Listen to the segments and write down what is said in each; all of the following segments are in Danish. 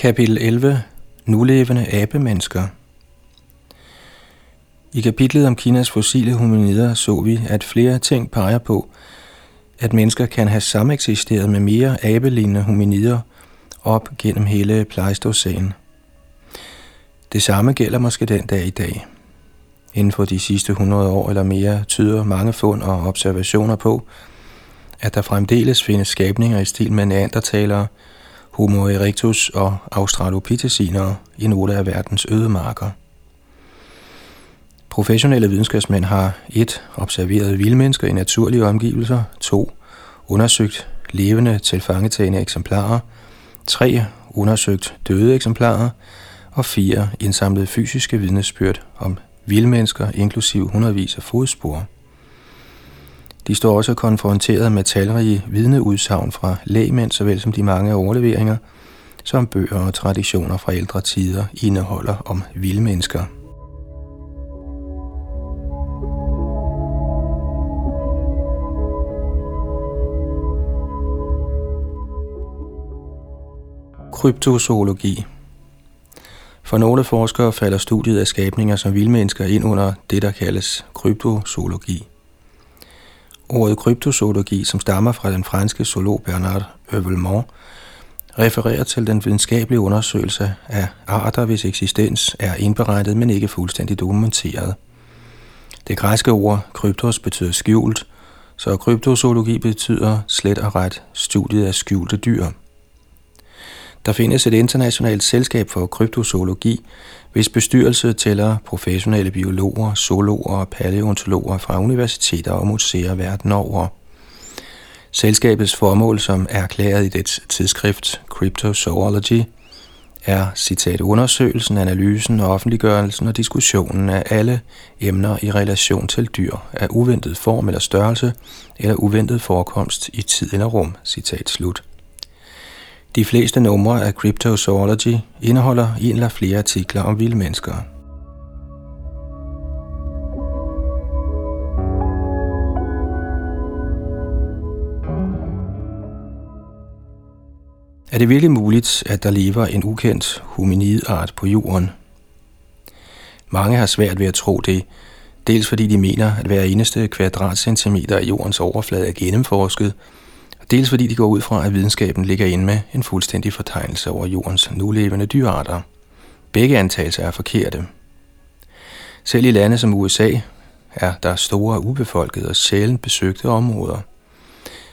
Kapitel 11. Nulevende abemennesker I kapitlet om Kinas fossile hominider så vi, at flere ting peger på, at mennesker kan have sameksisteret med mere abelignende hominider op gennem hele Pleistocene. Det samme gælder måske den dag i dag. Inden for de sidste 100 år eller mere tyder mange fund og observationer på, at der fremdeles findes skabninger i stil med neandertalere, Homo erectus og australopitheciner i nogle af verdens ødemarker. Professionelle videnskabsmænd har 1. observeret vildmennesker i naturlige omgivelser, 2. undersøgt levende tilfangetagende eksemplarer, 3. undersøgt døde eksemplarer, og 4. indsamlet fysiske vidnesbyrd om vildmennesker, inklusiv hundredvis af fodspor. De står også konfronteret med talrige vidneudsagn fra lægmænd, såvel som de mange overleveringer, som bøger og traditioner fra ældre tider indeholder om vildmennesker. Kryptozoologi For nogle forskere falder studiet af skabninger som vildmennesker ind under det, der kaldes kryptozoologi. Ordet kryptozoologi, som stammer fra den franske zoolog Bernard Övelmont, refererer til den videnskabelige undersøgelse af arter, hvis eksistens er indberettet, men ikke fuldstændig dokumenteret. Det græske ord kryptos betyder skjult, så kryptozoologi betyder slet og ret studiet af skjulte dyr. Der findes et internationalt selskab for kryptozoologi, hvis bestyrelse tæller professionelle biologer, zoologer og paleontologer fra universiteter og museer verden over. Selskabets formål, som er erklæret i dets tidsskrift Cryptozoology, er citat undersøgelsen, analysen, offentliggørelsen og diskussionen af alle emner i relation til dyr af uventet form eller størrelse eller uventet forekomst i tid eller rum. Citat slut. De fleste numre af Cryptozoology indeholder en eller flere artikler om vilde mennesker. Er det virkelig muligt, at der lever en ukendt hominidart på jorden? Mange har svært ved at tro det, dels fordi de mener, at hver eneste kvadratcentimeter af jordens overflade er gennemforsket, dels fordi de går ud fra, at videnskaben ligger inde med en fuldstændig fortegnelse over jordens nulevende dyrearter. Begge antagelser er forkerte. Selv i lande som USA er der store ubefolkede og sjældent besøgte områder.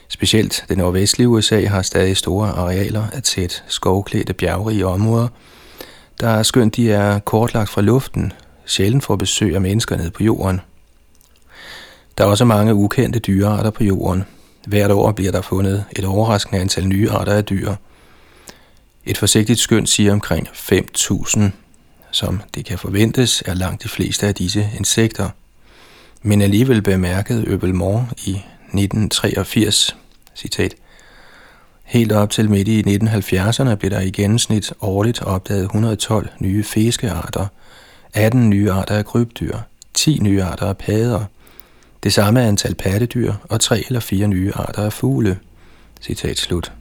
Specielt det nordvestlige USA har stadig store arealer af tæt skovklædte bjergrige områder, der er skønt de er kortlagt fra luften, sjældent får besøg af mennesker nede på jorden. Der er også mange ukendte dyrearter på jorden, Hvert år bliver der fundet et overraskende antal nye arter af dyr. Et forsigtigt skøn siger omkring 5.000, som det kan forventes er langt de fleste af disse insekter. Men alligevel bemærkede Øbelmore i 1983, citat, Helt op til midt i 1970'erne blev der i gennemsnit årligt opdaget 112 nye fiskearter, 18 nye arter af krybdyr, 10 nye arter af padder, det samme antal pattedyr og tre eller fire nye arter af fugle. Citat slut.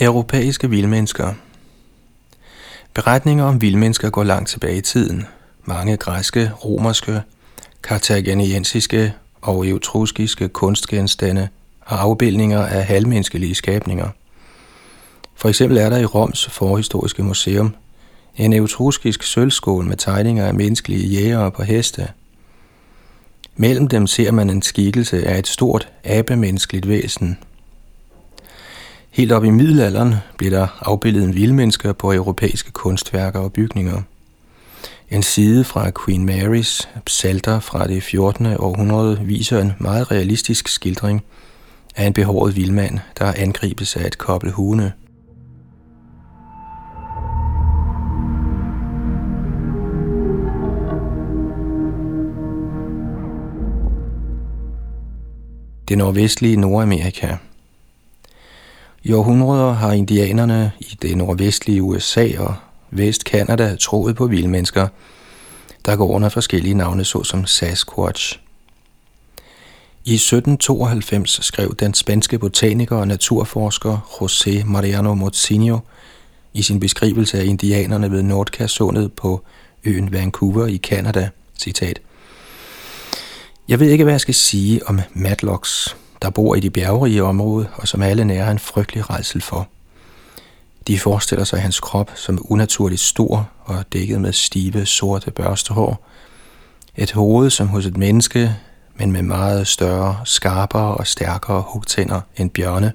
Europæiske vildmennesker Beretninger om vildmennesker går langt tilbage i tiden. Mange græske, romerske, kartageniensiske og eutruskiske kunstgenstande og afbildninger af halvmenneskelige skabninger – for eksempel er der i Roms forhistoriske museum en eutruskisk sølvskål med tegninger af menneskelige jægere på heste. Mellem dem ser man en skikkelse af et stort abemenneskeligt væsen. Helt op i middelalderen blev der afbildet en vildmennesker på europæiske kunstværker og bygninger. En side fra Queen Marys psalter fra det 14. århundrede viser en meget realistisk skildring af en behåret vildmand, der angribes af et kobbel hunde. Det nordvestlige Nordamerika. I århundreder har indianerne i det nordvestlige USA og Vest-Kanada troet på vildmennesker, der går under forskellige navne såsom Sasquatch. I 1792 skrev den spanske botaniker og naturforsker José Mariano Mozinho i sin beskrivelse af indianerne ved Nordkassundet på øen Vancouver i Canada, citat. Jeg ved ikke, hvad jeg skal sige om Matlocks, der bor i de bjergerige område, og som alle nærer en frygtelig rejsel for. De forestiller sig hans krop som unaturligt stor og dækket med stive, sorte børstehår. Et hoved som hos et menneske, men med meget større, skarpere og stærkere hugtænder end bjørne.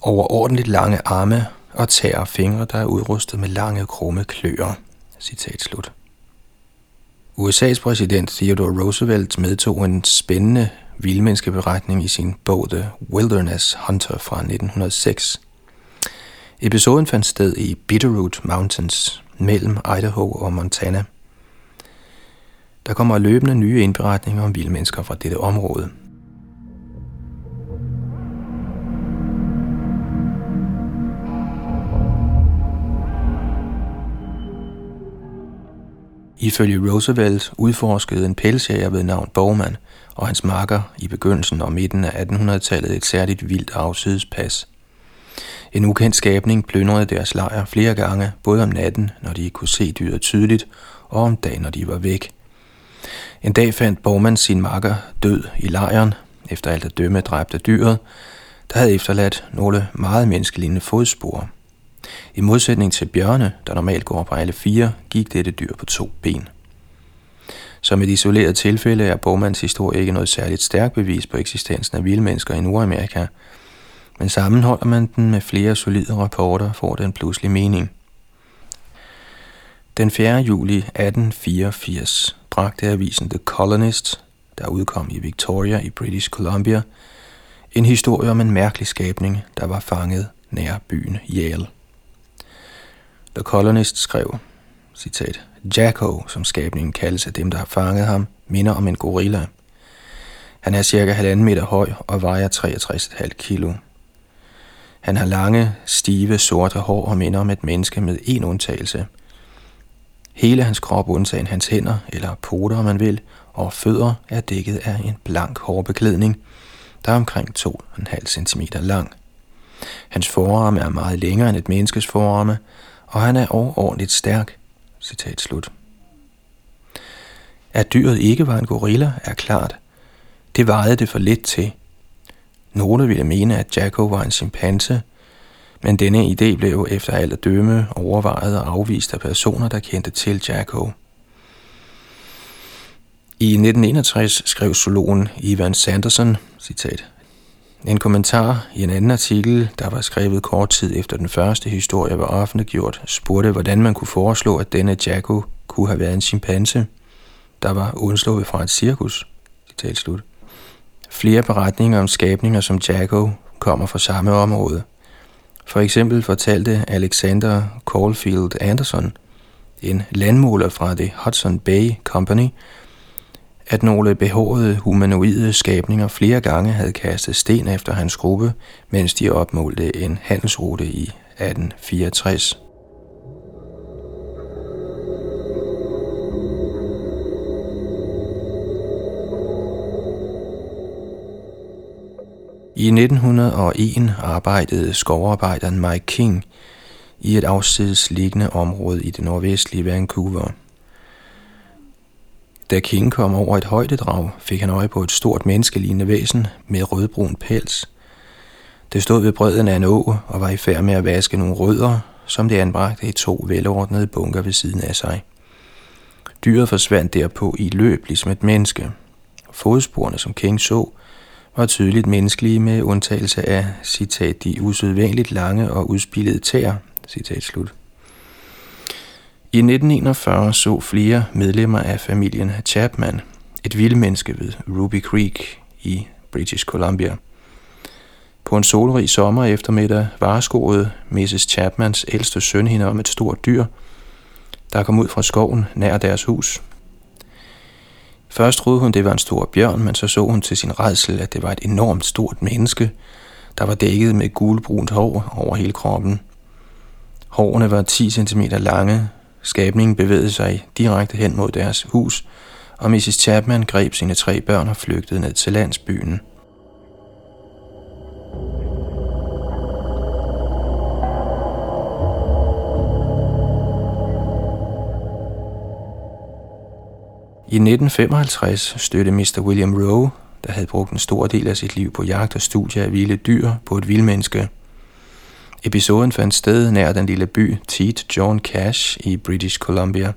Overordentligt lange arme og tæer og fingre, der er udrustet med lange, krumme kløer. Citat slut. USA's præsident Theodore Roosevelt medtog en spændende vildmenneskeberetning i sin bog The Wilderness Hunter fra 1906. Episoden fandt sted i Bitterroot Mountains mellem Idaho og Montana. Der kommer løbende nye indberetninger om vildmennesker fra dette område – Ifølge Roosevelt udforskede en pelsjæger ved navn Bowman og hans makker i begyndelsen og midten af 1800-tallet et særligt vildt afsidespas. En ukendt skabning plyndrede deres lejr flere gange, både om natten, når de kunne se dyret tydeligt, og om dagen, når de var væk. En dag fandt Bowman sin makker død i lejren, efter alt at dømme dræbte dyret, der havde efterladt nogle meget menneskelignende fodspor. I modsætning til bjørne, der normalt går på alle fire, gik dette dyr på to ben. Som et isoleret tilfælde er Bowmans historie ikke noget særligt stærkt bevis på eksistensen af vildmennesker i Nordamerika, men sammenholder man den med flere solide rapporter, får den pludselig mening. Den 4. juli 1884 bragte avisen The Colonist, der udkom i Victoria i British Columbia, en historie om en mærkelig skabning, der var fanget nær byen Yale. The Colonist skrev, citat, Jacko, som skabningen kaldes af dem, der har fanget ham, minder om en gorilla. Han er cirka halvanden meter høj og vejer 63,5 kilo. Han har lange, stive, sorte hår og minder om et menneske med en undtagelse. Hele hans krop, undtagen hans hænder, eller poter, om man vil, og fødder, er dækket af en blank hårbeklædning, der er omkring 2,5 cm lang. Hans forarme er meget længere end et menneskes forarme, og han er overordentligt stærk. Citat slut. At dyret ikke var en gorilla, er klart. Det vejede det for lidt til. Nogle ville mene, at Jacko var en chimpanse, men denne idé blev efter alt at dømme overvejet og afvist af personer, der kendte til Jacko. I 1961 skrev zoologen Ivan Sanderson, citat, en kommentar i en anden artikel, der var skrevet kort tid efter den første historie var offentliggjort, spurgte, hvordan man kunne foreslå, at denne Jacko kunne have været en chimpanse, der var undslået fra et cirkus. Citat slut. Flere beretninger om skabninger som Jacko kommer fra samme område. For eksempel fortalte Alexander Caulfield Anderson, en landmåler fra det Hudson Bay Company, at nogle behårede humanoide skabninger flere gange havde kastet sten efter hans gruppe, mens de opmålte en handelsrute i 1864. I 1901 arbejdede skovarbejderen Mike King i et afsidesliggende område i det nordvestlige Vancouver – da King kom over et højdedrag, fik han øje på et stort menneskelignende væsen med rødbrun pels. Det stod ved bredden af en å og var i færd med at vaske nogle rødder, som det anbragte i to velordnede bunker ved siden af sig. Dyret forsvandt derpå i løb ligesom et menneske. Fodsporene, som King så, var tydeligt menneskelige med undtagelse af, citat, de usædvanligt lange og udspillede tæer, citat slut. I 1941 så flere medlemmer af familien Chapman et vildmenneske ved Ruby Creek i British Columbia. På en solrig sommer eftermiddag vareskoede Mrs. Chapmans ældste søn hende om et stort dyr, der kom ud fra skoven nær deres hus. Først troede hun, det var en stor bjørn, men så så hun til sin redsel, at det var et enormt stort menneske, der var dækket med gulbrunt hår over hele kroppen. Hårene var 10 cm lange, Skabningen bevægede sig direkte hen mod deres hus, og Mrs. Chapman greb sine tre børn og flygtede ned til landsbyen. I 1955 stødte Mr. William Rowe, der havde brugt en stor del af sit liv på jagt og studie af vilde dyr, på et vildmenneske. Episoden fandt sted nær den lille by Teat John Cash i British Columbia.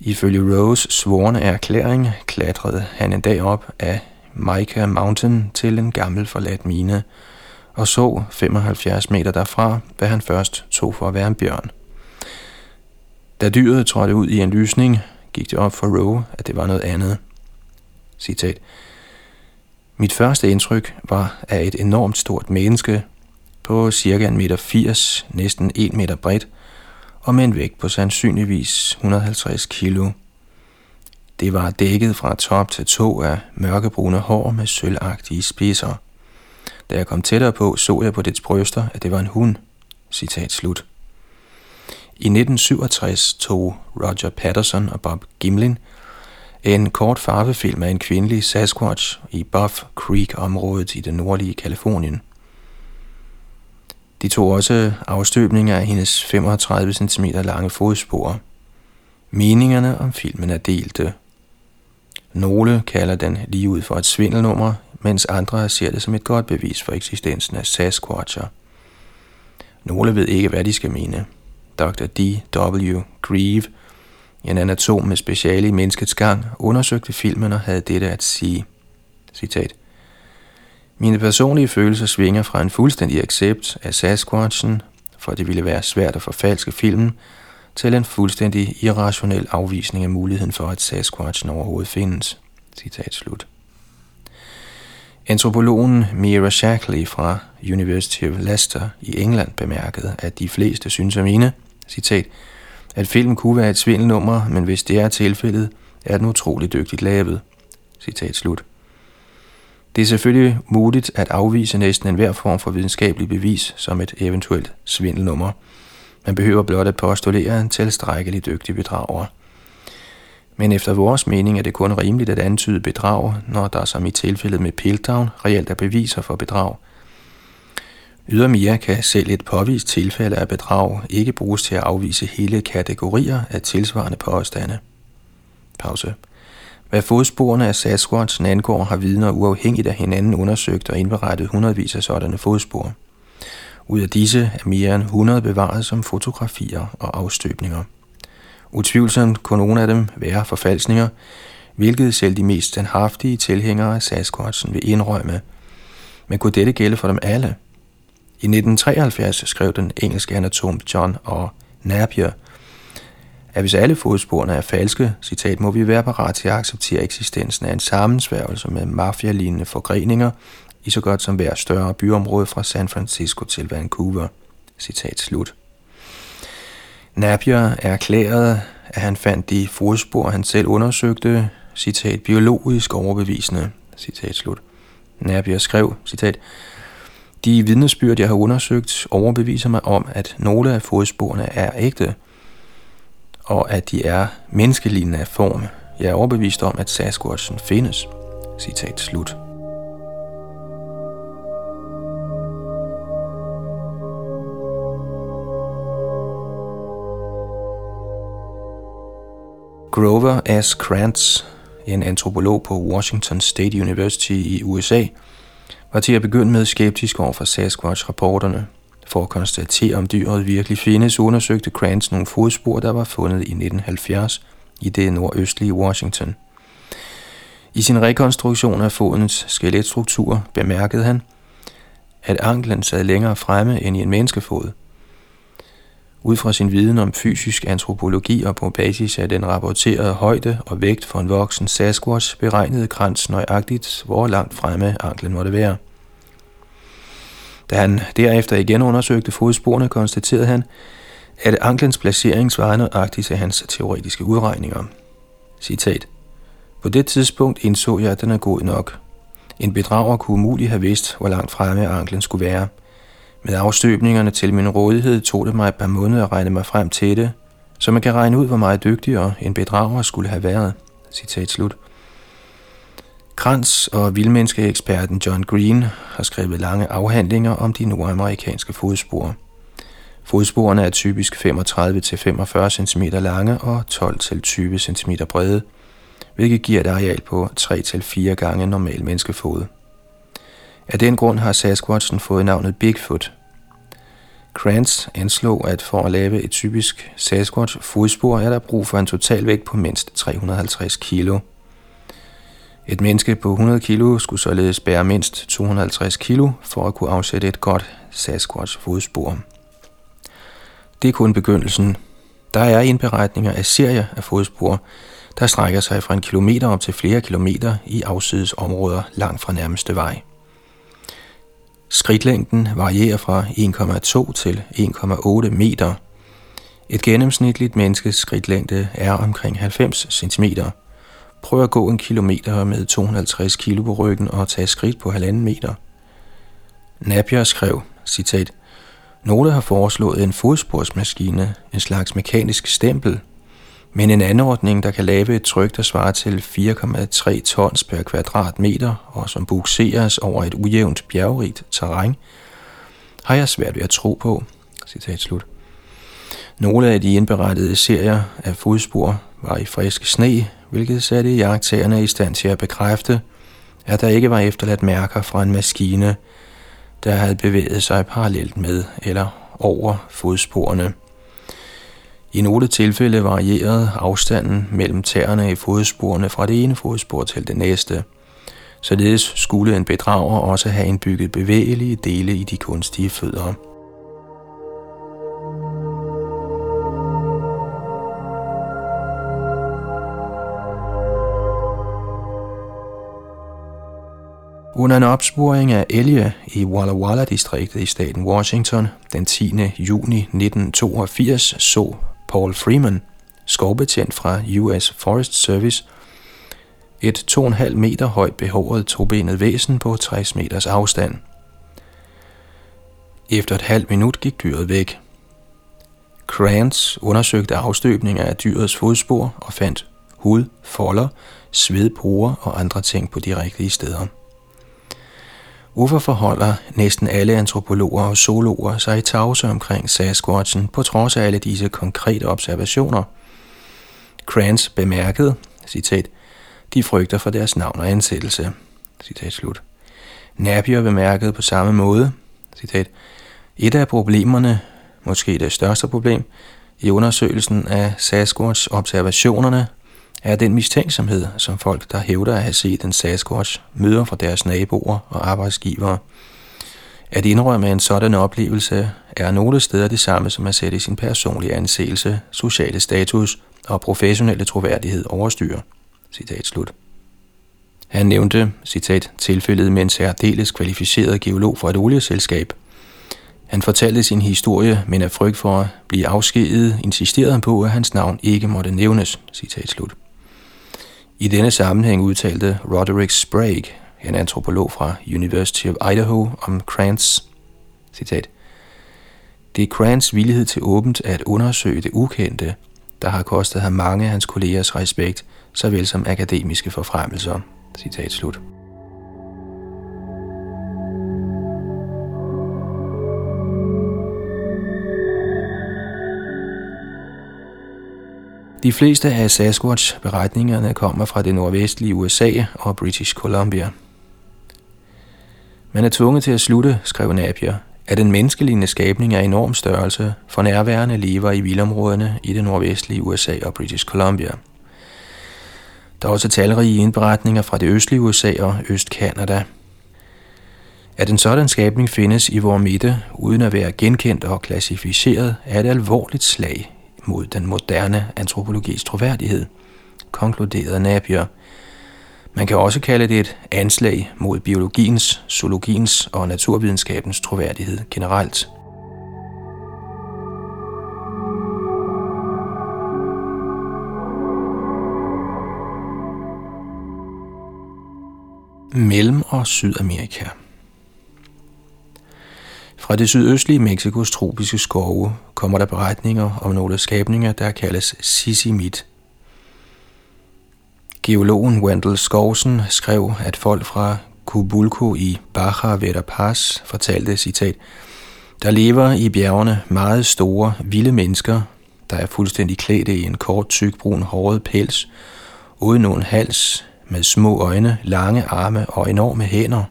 Ifølge Rose svorne erklæring klatrede han en dag op af Mica Mountain til en gammel forladt mine og så 75 meter derfra, hvad han først tog for at være en bjørn. Da dyret trådte ud i en lysning, gik det op for Rowe, at det var noget andet. Citat. Mit første indtryk var af et enormt stort menneske på cirka 1,80 meter, næsten 1 meter bredt, og med en vægt på sandsynligvis 150 kilo. Det var dækket fra top til to af mørkebrune hår med sølvagtige spidser. Da jeg kom tættere på, så jeg på dets bryster, at det var en hund. Citat slut. I 1967 tog Roger Patterson og Bob Gimlin en kort farvefilm af en kvindelig Sasquatch i Buff Creek-området i det nordlige Kalifornien. De tog også afstøbninger af hendes 35 cm lange fodspor. Meningerne om filmen er delte. Nogle kalder den lige ud for et svindelnummer, mens andre ser det som et godt bevis for eksistensen af Sasquatcher. Nogle ved ikke, hvad de skal mene. Dr. D.W. Grieve, en anatom med speciale i menneskets gang, undersøgte filmen og havde dette at sige. Citat. Mine personlige følelser svinger fra en fuldstændig accept af Sasquatchen, for det ville være svært at forfalske filmen, til en fuldstændig irrationel afvisning af muligheden for, at Sasquatchen overhovedet findes. Citat slut. Antropologen Mira Shackley fra University of Leicester i England bemærkede, at de fleste synes om mine, citat, at filmen kunne være et svindelnummer, men hvis det er tilfældet, er den utroligt dygtigt lavet. Citat slut. Det er selvfølgelig muligt at afvise næsten enhver form for videnskabelig bevis som et eventuelt svindelnummer. Man behøver blot at postulere en tilstrækkelig dygtig bedrager. Men efter vores mening er det kun rimeligt at antyde bedrag, når der som i tilfældet med Piltdown reelt er beviser for bedrag. Ydermere kan selv et påvist tilfælde af bedrag ikke bruges til at afvise hele kategorier af tilsvarende påstande. Pause. Hvad fodsporene af Sasquatchen angår, har vidner uafhængigt af hinanden undersøgt og indberettet hundredvis af sådanne fodspor. Ud af disse er mere end 100 bevaret som fotografier og afstøbninger. Utvivlsomt kunne nogle af dem være forfalskninger, hvilket selv de mest standhaftige tilhængere af Sasquatchen vil indrømme. Men kunne dette gælde for dem alle? I 1973 skrev den engelske anatom John og Napier – at hvis alle fodsporene er falske, citat, må vi være parat til at acceptere eksistensen af en sammensværgelse med mafialignende forgreninger i så godt som hver større byområde fra San Francisco til Vancouver. Citat slut. Napier erklærede, at han fandt de fodspor, han selv undersøgte, citat, biologisk overbevisende. Citat slut. Napier skrev, citat, de vidnesbyrd, jeg har undersøgt, overbeviser mig om, at nogle af fodsporene er ægte – og at de er menneskelignende af form. Jeg er overbevist om, at Sasquatchen findes. Citat slut. Grover S. Krantz, en antropolog på Washington State University i USA, var til at begynde med skeptisk over for Sasquatch-rapporterne – for at konstatere, om dyret virkelig findes, undersøgte Krantz nogle fodspor, der var fundet i 1970 i det nordøstlige Washington. I sin rekonstruktion af fodens skeletstruktur bemærkede han, at anklen sad længere fremme end i en menneskefod. Ud fra sin viden om fysisk antropologi og på basis af den rapporterede højde og vægt for en voksen Sasquatch beregnede Krantz nøjagtigt, hvor langt fremme anklen måtte være – da han derefter igen undersøgte fodsporene, konstaterede han, at anklens placering svarede nøjagtigt til hans teoretiske udregninger. Citat. På det tidspunkt indså jeg, at den er god nok. En bedrager kunne umuligt have vidst, hvor langt fremme anklen skulle være. Med afstøbningerne til min rådighed tog det mig et par måneder at regne mig frem til det, så man kan regne ud, hvor meget dygtigere en bedrager skulle have været. Citat slut. Krans og vildmenneskeeksperten John Green har skrevet lange afhandlinger om de nordamerikanske fodspor. Fodsporene er typisk 35-45 cm lange og 12-20 cm brede, hvilket giver et areal på 3-4 gange normal menneskefod. Af den grund har Sasquatchen fået navnet Bigfoot. Krantz anslog, at for at lave et typisk Sasquatch-fodspor er der brug for en totalvægt på mindst 350 kg. Et menneske på 100 kg skulle således bære mindst 250 kg for at kunne afsætte et godt Sasquatch-fodspor. Det er kun begyndelsen. Der er indberetninger af serier af fodspor, der strækker sig fra en kilometer op til flere kilometer i afsides områder langt fra nærmeste vej. Skridtlængden varierer fra 1,2 til 1,8 meter. Et gennemsnitligt menneskes skridtlængde er omkring 90 cm. Prøv at gå en kilometer med 250 kg på ryggen og tage skridt på halvanden meter. Napier skrev, citat, nogle har foreslået en fodsporsmaskine, en slags mekanisk stempel, men en anordning, der kan lave et tryk, der svarer til 4,3 tons per kvadratmeter og som bukseres over et ujævnt bjergrigt terræn, har jeg svært ved at tro på. Citat slut. Nogle af de indberettede serier af fodspor var i frisk sne, hvilket satte jagttagerne i stand til at bekræfte, at der ikke var efterladt mærker fra en maskine, der havde bevæget sig parallelt med eller over fodsporene. I nogle tilfælde varierede afstanden mellem tæerne i fodsporene fra det ene fodspor til det næste. Således skulle en bedrager også have indbygget bevægelige dele i de kunstige fødder. Under en opsporing af elge i Walla Walla-distriktet i staten Washington den 10. juni 1982 så Paul Freeman, skovbetjent fra US Forest Service, et 2,5 meter højt behåret tobenet væsen på 60 meters afstand. Efter et halvt minut gik dyret væk. Krantz undersøgte afstøbninger af dyrets fodspor og fandt hud, folder, svedporer og andre ting på de rigtige steder. Hvorfor forholder næsten alle antropologer og zoologer sig i tavse omkring Sasquatchen på trods af alle disse konkrete observationer? Kranz bemærkede, citat, de frygter for deres navn og ansættelse. Citat slut. Napier bemærkede på samme måde, citat, et af problemerne, måske det største problem, i undersøgelsen af Sasquatch observationerne er den mistænksomhed, som folk, der hævder at have set en Sasquatch, møder fra deres naboer og arbejdsgivere. At indrømme en sådan oplevelse er nogle steder det samme som at sætte sin personlige anseelse, sociale status og professionelle troværdighed overstyr. Citat slut. Han nævnte, citat, tilfældet med en særdeles kvalificeret geolog fra et olieselskab. Han fortalte sin historie, men af frygt for at blive afskediget, insisterede han på, at hans navn ikke måtte nævnes. Citat slut. I denne sammenhæng udtalte Roderick Sprague, en antropolog fra University of Idaho, om Krantz, citat, Det er Krantz villighed til åbent at undersøge det ukendte, der har kostet ham mange af hans kollegers respekt, såvel som akademiske forfremmelser. Citat slut. De fleste af Sasquatch-beretningerne kommer fra det nordvestlige USA og British Columbia. Man er tvunget til at slutte, skrev Napier, at den menneskelignende skabning er enorm størrelse for nærværende lever i vildområderne i det nordvestlige USA og British Columbia. Der er også talrige indberetninger fra det østlige USA og Øst-Canada. At en sådan skabning findes i vores midte, uden at være genkendt og klassificeret, er et alvorligt slag mod den moderne antropologis troværdighed, konkluderede Napier. Man kan også kalde det et anslag mod biologiens, zoologiens og naturvidenskabens troværdighed generelt. Mellem- og Sydamerika fra det sydøstlige Mexikos tropiske skove kommer der beretninger om nogle skabninger, der kaldes Sisimit. Geologen Wendell Skovsen skrev, at folk fra Kubulko i Baja Verapaz fortalte, citat, der lever i bjergene meget store, vilde mennesker, der er fuldstændig klædt i en kort, tyk, brun, håret pels, uden nogen hals, med små øjne, lange arme og enorme hænder.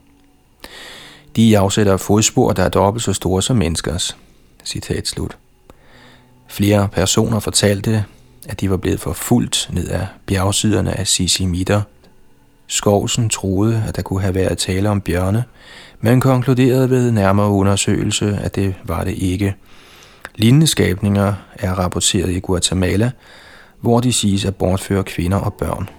De afsætter fodspor, der er dobbelt så store som menneskers. Citat slut. Flere personer fortalte, at de var blevet forfulgt ned ad bjergsiderne af Sisimitter. Skovsen troede, at der kunne have været tale om bjørne, men konkluderede ved nærmere undersøgelse, at det var det ikke. Lignende skabninger er rapporteret i Guatemala, hvor de siges at bortføre kvinder og børn.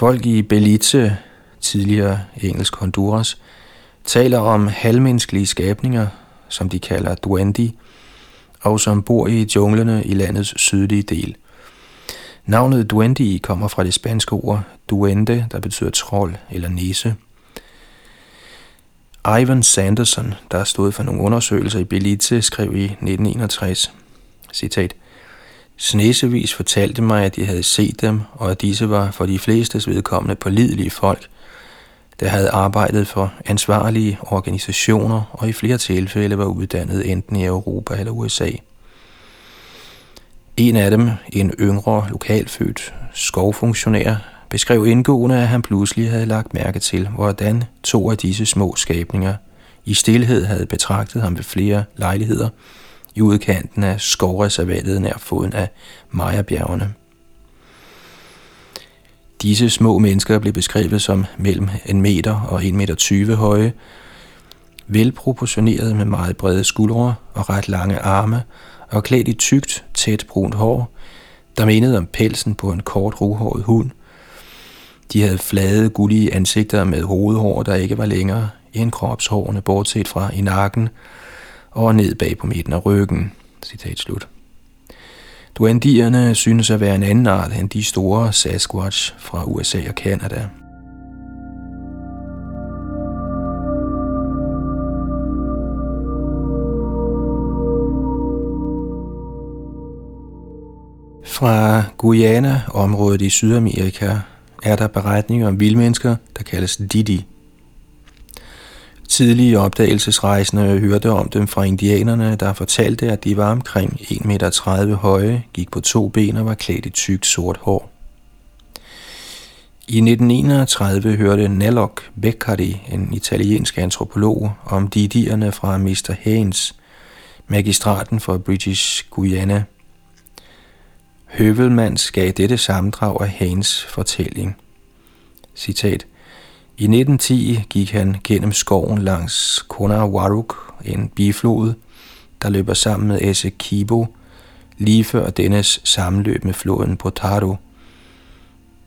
Folk i Belize, tidligere engelsk Honduras, taler om halvmenneskelige skabninger, som de kalder duendi, og som bor i junglerne i landets sydlige del. Navnet duendi kommer fra det spanske ord duende, der betyder trold eller nisse. Ivan Sanderson, der stod for nogle undersøgelser i Belize, skrev i 1961, citat, Snesevis fortalte mig, at de havde set dem, og at disse var for de flestes vedkommende pålidelige folk, der havde arbejdet for ansvarlige organisationer og i flere tilfælde var uddannet enten i Europa eller USA. En af dem, en yngre lokalfødt skovfunktionær, beskrev indgående, at han pludselig havde lagt mærke til, hvordan to af disse små skabninger i stillhed havde betragtet ham ved flere lejligheder – i udkanten af skovreservatet nær foden af Majabjergene. Disse små mennesker blev beskrevet som mellem en meter og 1,20 meter høje, velproportioneret med meget brede skuldre og ret lange arme, og klædt i tykt, tæt brunt hår, der mindede om pelsen på en kort, ruhåret hund. De havde flade, gullige ansigter med hovedhår, der ikke var længere end kropshårene, bortset fra i nakken, og ned bag på midten af ryggen. Citat slut. Duandierne synes at være en anden art end de store Sasquatch fra USA og Kanada. Fra Guyana, området i Sydamerika, er der beretninger om vildmennesker, der kaldes Didi. Tidlige opdagelsesrejsende hørte om dem fra indianerne, der fortalte, at de var omkring 1,30 meter høje, gik på to ben og var klædt i tykt sort hår. I 1931 hørte Nalok Beccari, en italiensk antropolog, om didierne fra Mr. Haynes, magistraten for British Guyana. Høvelmands gav dette sammendrag af Haynes fortælling. Citat. I 1910 gik han gennem skoven langs Konawaruk, en biflod, der løber sammen med Essequibo, lige før dennes sammenløb med floden Potaro.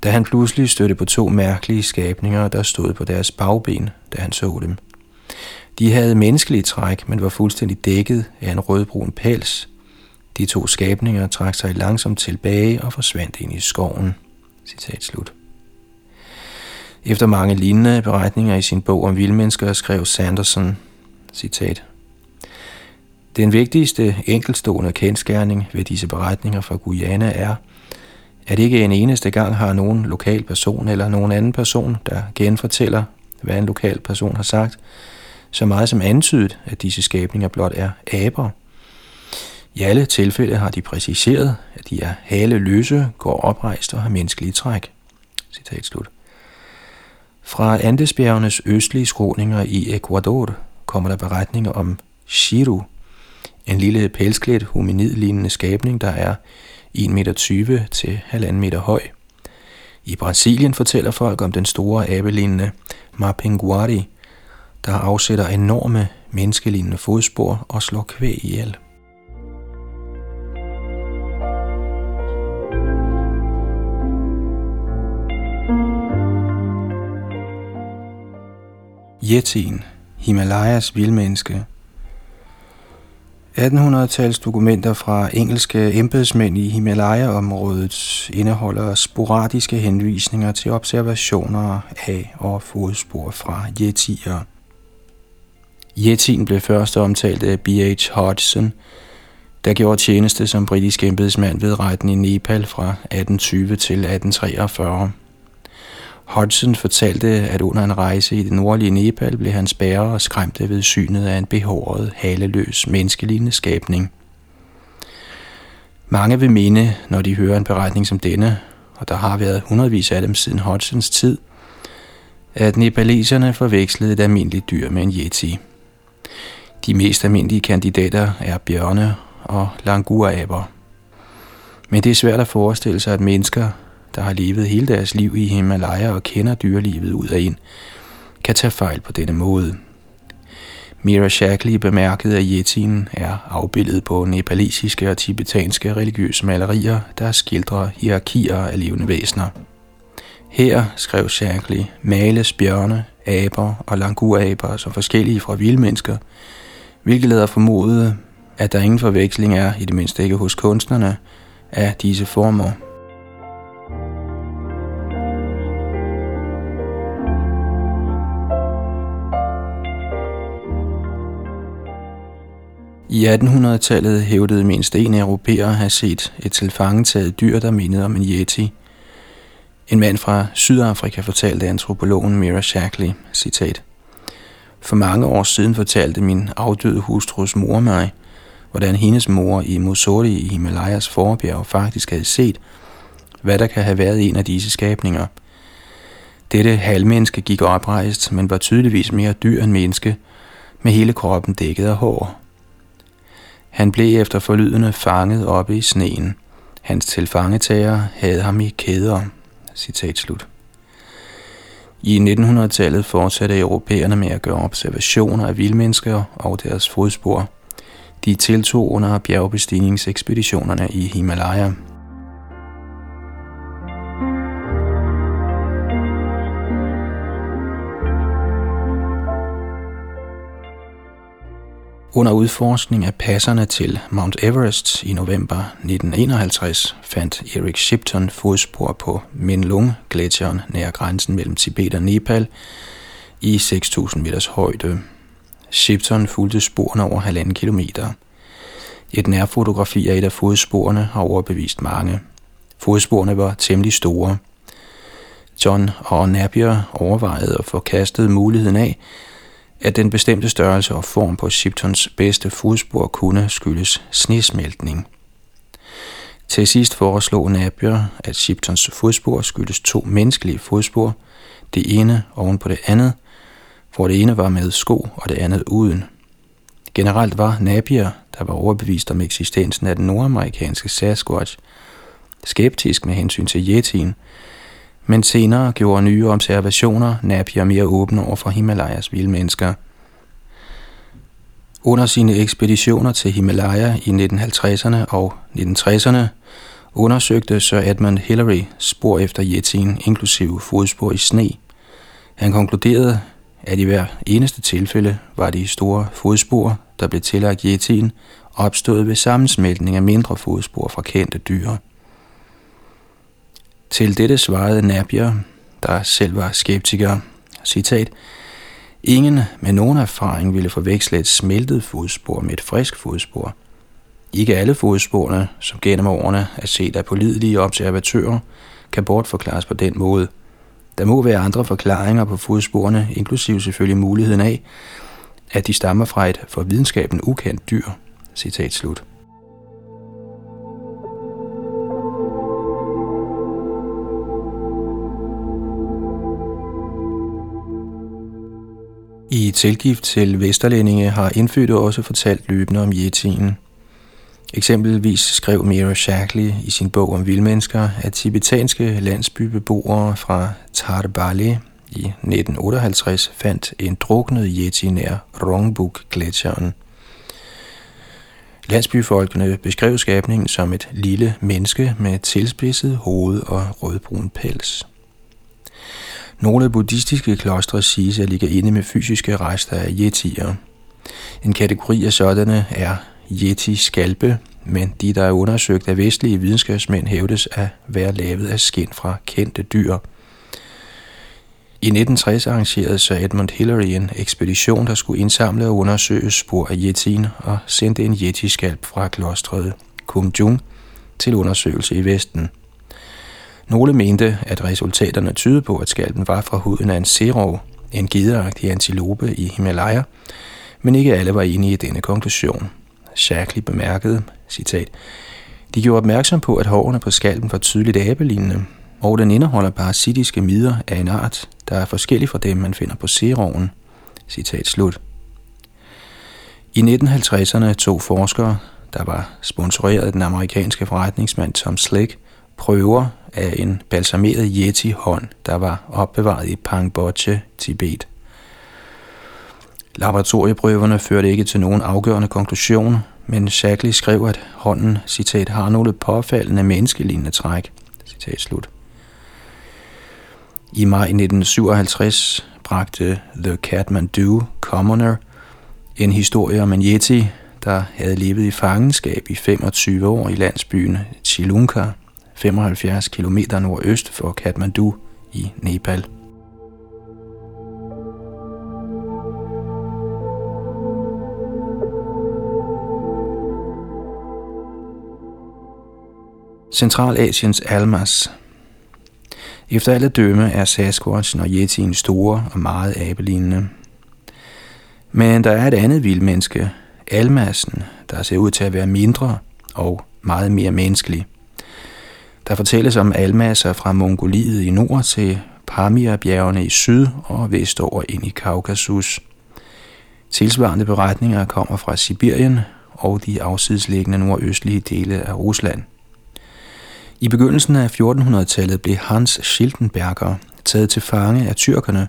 Da han pludselig stødte på to mærkelige skabninger, der stod på deres bagben, da han så dem. De havde menneskelige træk, men var fuldstændig dækket af en rødbrun pels. De to skabninger trak sig langsomt tilbage og forsvandt ind i skoven. Citat slut. Efter mange lignende beretninger i sin bog om vildmennesker skrev Sanderson, citat, Den vigtigste enkeltstående kendskærning ved disse beretninger fra Guyana er, at ikke en eneste gang har nogen lokal person eller nogen anden person, der genfortæller, hvad en lokal person har sagt, så meget som antydet, at disse skabninger blot er aber. I alle tilfælde har de præciseret, at de er haleløse, går oprejst og har menneskelige træk. Citat slut. Fra Andesbjergenes østlige skråninger i Ecuador kommer der beretninger om Shiru, en lille pelsklædt hominidlignende skabning, der er 1,20 meter til 1,5 meter høj. I Brasilien fortæller folk om den store abelignende Mapinguari, der afsætter enorme menneskelignende fodspor og slår kvæg ihjel. Yetien, Himalayas vildmenneske. 1800-tals dokumenter fra engelske embedsmænd i Himalaya-området indeholder sporadiske henvisninger til observationer af og fodspor fra yetier. Yetien blev først omtalt af B.H. Hodgson, der gjorde tjeneste som britisk embedsmand ved retten i Nepal fra 1820 til 1843. Hudson fortalte, at under en rejse i det nordlige Nepal blev han spærret og skræmte ved synet af en behåret, haleløs, menneskelignende skabning. Mange vil mene, når de hører en beretning som denne, og der har været hundredvis af dem siden Hodgsons tid, at nepaleserne forvekslede et almindeligt dyr med en yeti. De mest almindelige kandidater er bjørne og languraber. Men det er svært at forestille sig, at mennesker, der har levet hele deres liv i Himalaya og kender dyrelivet ud af ind, kan tage fejl på denne måde. Mira Shackley bemærkede, at yetien er afbildet på nepalesiske og tibetanske religiøse malerier, der skildrer hierarkier af levende væsener. Her, skrev Shackley, males bjørne, aber og languraber som forskellige fra vildmennesker, hvilket lader formode, at der ingen forveksling er, i det mindste ikke hos kunstnerne, af disse former. I 1800-tallet hævdede mindst en europæer at have set et tilfangetaget dyr, der mindede om en yeti. En mand fra Sydafrika fortalte antropologen Mira Shackley, citat, For mange år siden fortalte min afdøde hustrus mor mig, hvordan hendes mor i Musori i Himalayas forbjerg faktisk havde set, hvad der kan have været en af disse skabninger. Dette halvmenneske gik oprejst, men var tydeligvis mere dyr end menneske, med hele kroppen dækket af hår. Han blev efter forlydende fanget oppe i sneen. Hans tilfangetager havde ham i kæder. Citat slut. I 1900-tallet fortsatte europæerne med at gøre observationer af vildmennesker og deres fodspor. De tiltog under bjergbestigningsekspeditionerne i Himalaya. Under udforskning af passerne til Mount Everest i november 1951 fandt Erik Shipton fodspor på Menlung-gletsjeren nær grænsen mellem Tibet og Nepal i 6.000 meters højde. Shipton fulgte sporene over halvanden kilometer. Et nærfotografi af et af fodsporene har overbevist mange. Fodsporene var temmelig store. John og Napier overvejede og forkastede muligheden af, at den bestemte størrelse og form på Shiptons bedste fodspor kunne skyldes snesmeltning. Til sidst foreslog Napier, at Shiptons fodspor skyldes to menneskelige fodspor, det ene oven på det andet, hvor det ene var med sko og det andet uden. Generelt var Napier, der var overbevist om eksistensen af den nordamerikanske Sasquatch, skeptisk med hensyn til Yetien, men senere gjorde nye observationer Napier mere åbne over for Himalayas vilde mennesker. Under sine ekspeditioner til Himalaya i 1950'erne og 1960'erne undersøgte Sir Edmund Hillary spor efter Yetien, inklusive fodspor i sne. Han konkluderede, at i hver eneste tilfælde var de store fodspor, der blev tillagt Yetien, opstået ved sammensmeltning af mindre fodspor fra kendte dyr. Til dette svarede Napier, der selv var skeptiker, citat, Ingen med nogen erfaring ville forveksle et smeltet fodspor med et frisk fodspor. Ikke alle fodsporene, som gennem årene er set af pålidelige observatører, kan bortforklares på den måde. Der må være andre forklaringer på fodsporene, inklusive selvfølgelig muligheden af, at de stammer fra et for videnskaben ukendt dyr. Citat slut. I tilgift til Vesterlændinge har indfødte også fortalt løbende om yetien. Eksempelvis skrev Mira Shackley i sin bog om vildmennesker, at tibetanske landsbybeboere fra Tarbali i 1958 fandt en druknet yeti nær Rongbuk-gletsjeren. Landsbyfolkene beskrev skabningen som et lille menneske med tilspidset hoved og rødbrun pels. Nogle buddhistiske klostre siges at ligge inde med fysiske rester af yetier. En kategori af sådanne er yeti-skalpe, men de, der er undersøgt af vestlige videnskabsmænd, hævdes at være lavet af skin fra kendte dyr. I 1960 arrangerede Sir Edmund Hillary en ekspedition, der skulle indsamle og undersøge spor af yetien og sendte en yeti-skalp fra klostret Kumjung til undersøgelse i Vesten. Nogle mente, at resultaterne tydede på, at skalpen var fra huden af en serov, en gideagtig antilope i Himalaya, men ikke alle var enige i denne konklusion. Shackley bemærkede, citat, de gjorde opmærksom på, at hårene på skalpen var tydeligt abelignende, og den indeholder parasitiske midder af en art, der er forskellig fra dem, man finder på seroven. Citat slut. I 1950'erne tog forskere, der var sponsoreret af den amerikanske forretningsmand Tom Slick, prøver af en balsameret yeti-hånd, der var opbevaret i Pangboche, Tibet. Laboratorieprøverne førte ikke til nogen afgørende konklusion, men Shackley skrev, at hånden, citat, har nogle påfaldende menneskelignende træk, citat slut. I maj 1957 bragte The Kathmandu Commoner en historie om en yeti, der havde levet i fangenskab i 25 år i landsbyen Chilunka, 75 km nordøst for Kathmandu i Nepal. Centralasiens Almas Efter alle dømme er Sasquatchen og Yetien store og meget abelignende. Men der er et andet vildmenneske, Almassen, der ser ud til at være mindre og meget mere menneskelig. Der fortælles om almasser fra Mongoliet i nord til Pamir-bjergene i syd og vestover ind i Kaukasus. Tilsvarende beretninger kommer fra Sibirien og de afsidesliggende nordøstlige dele af Rusland. I begyndelsen af 1400-tallet blev Hans Schildenberger taget til fange af tyrkerne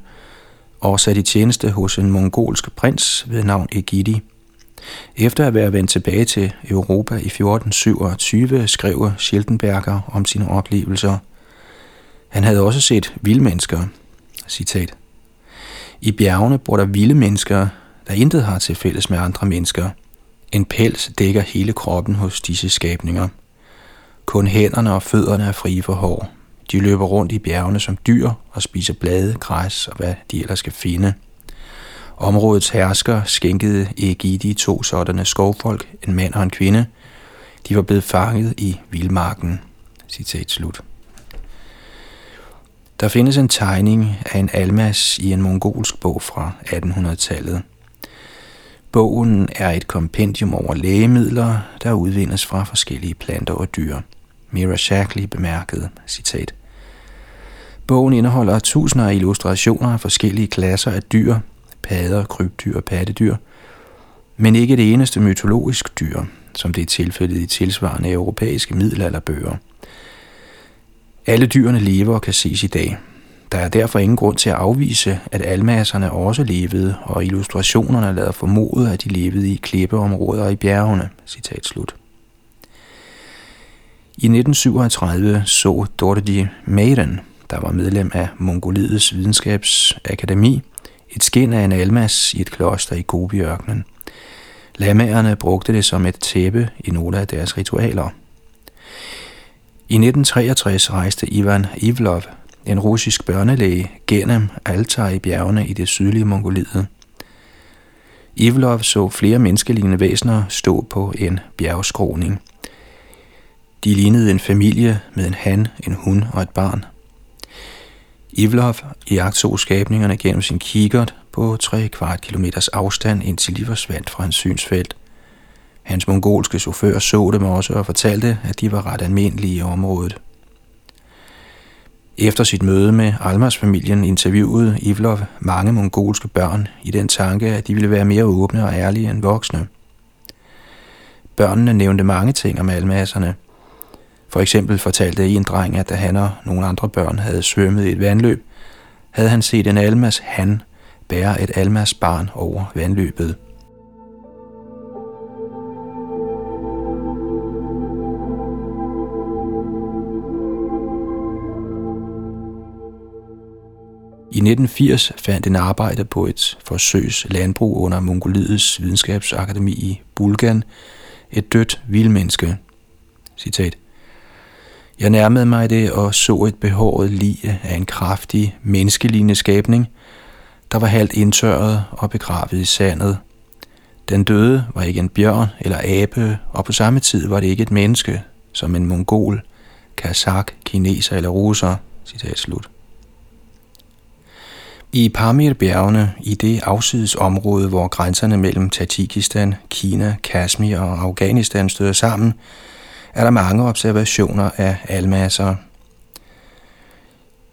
og sat i tjeneste hos en mongolsk prins ved navn Egidi. Efter at være vendt tilbage til Europa i 1427, skrev Schildenberger om sine oplevelser. Han havde også set vildmennesker. Citat. I bjergene bor der vilde mennesker, der intet har til fælles med andre mennesker. En pels dækker hele kroppen hos disse skabninger. Kun hænderne og fødderne er frie for hår. De løber rundt i bjergene som dyr og spiser blade, græs og hvad de ellers skal finde – Områdets hersker skænkede Egidi to sådanne skovfolk, en mand og en kvinde. De var blevet fanget i vildmarken. Citat slut. Der findes en tegning af en almas i en mongolsk bog fra 1800-tallet. Bogen er et kompendium over lægemidler, der udvindes fra forskellige planter og dyr. Mira Shackley bemærkede, citat, Bogen indeholder tusinder af illustrationer af forskellige klasser af dyr, padder, krybdyr og pattedyr, men ikke det eneste mytologisk dyr, som det er tilfældet i tilsvarende europæiske middelalderbøger. Alle dyrene lever og kan ses i dag. Der er derfor ingen grund til at afvise, at almasserne også levede, og illustrationerne lader formode, at de levede i klippeområder i bjergene. Citat slut. I 1937 så Dorothy Maiden, der var medlem af Mongoliets videnskabsakademi, et skin af en almas i et kloster i Gobiørkenen. Lamaerne brugte det som et tæppe i nogle af deres ritualer. I 1963 rejste Ivan Ivlov, en russisk børnelæge, gennem Altai i bjergene i det sydlige Mongoliet. Ivlov så flere menneskelignende væsener stå på en bjergskroning. De lignede en familie med en han, en hund og et barn – Ivlov jagtog skabningerne gennem sin kikkert på 3 kvart kilometers afstand, indtil de forsvandt fra hans synsfelt. Hans mongolske chauffør så dem også og fortalte, at de var ret almindelige i området. Efter sit møde med Almars-familien interviewede Ivlov mange mongolske børn i den tanke, at de ville være mere åbne og ærlige end voksne. Børnene nævnte mange ting om almasserne – for eksempel fortalte en dreng, at da han og nogle andre børn havde svømmet i et vandløb, havde han set en almas han bære et almas barn over vandløbet. I 1980 fandt en arbejde på et forsøgs landbrug under Mongoliets videnskabsakademi i Bulgan et dødt vildmenneske. Citat. Jeg nærmede mig det og så et behåret lige af en kraftig, menneskelignende skabning, der var halvt indtørret og begravet i sandet. Den døde var ikke en bjørn eller abe, og på samme tid var det ikke et menneske, som en mongol, kazak, kineser eller russer. Citat slut. I Pamir-bjergene, i det afsides område, hvor grænserne mellem Tajikistan, Kina, Kashmir og Afghanistan støder sammen, er der mange observationer af almasser.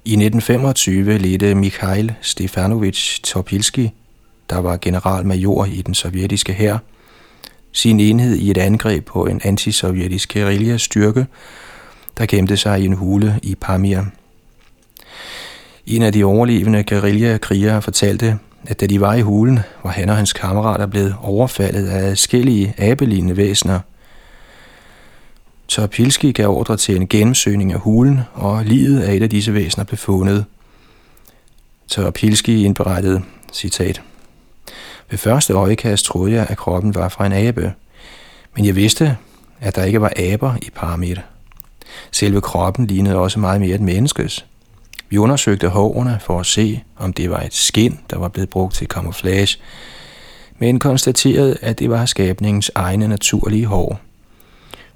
I 1925 ledte Mikhail Stefanovich Topilski, der var generalmajor i den sovjetiske hær, sin enhed i et angreb på en antisovjetisk guerillastyrke, der gemte sig i en hule i Pamir. En af de overlevende guerillakrigere fortalte, at da de var i hulen, var han og hans kammerater blevet overfaldet af skællige abelignende væsener. Topilski gav ordre til en gennemsøgning af hulen, og livet af et af disse væsener blev fundet. Topilski indberettede, citat, Ved første øjekast troede jeg, at kroppen var fra en abe, men jeg vidste, at der ikke var aber i Paramit. Selve kroppen lignede også meget mere et menneskes. Vi undersøgte hårene for at se, om det var et skin, der var blevet brugt til camouflage, men konstaterede, at det var skabningens egne naturlige hår.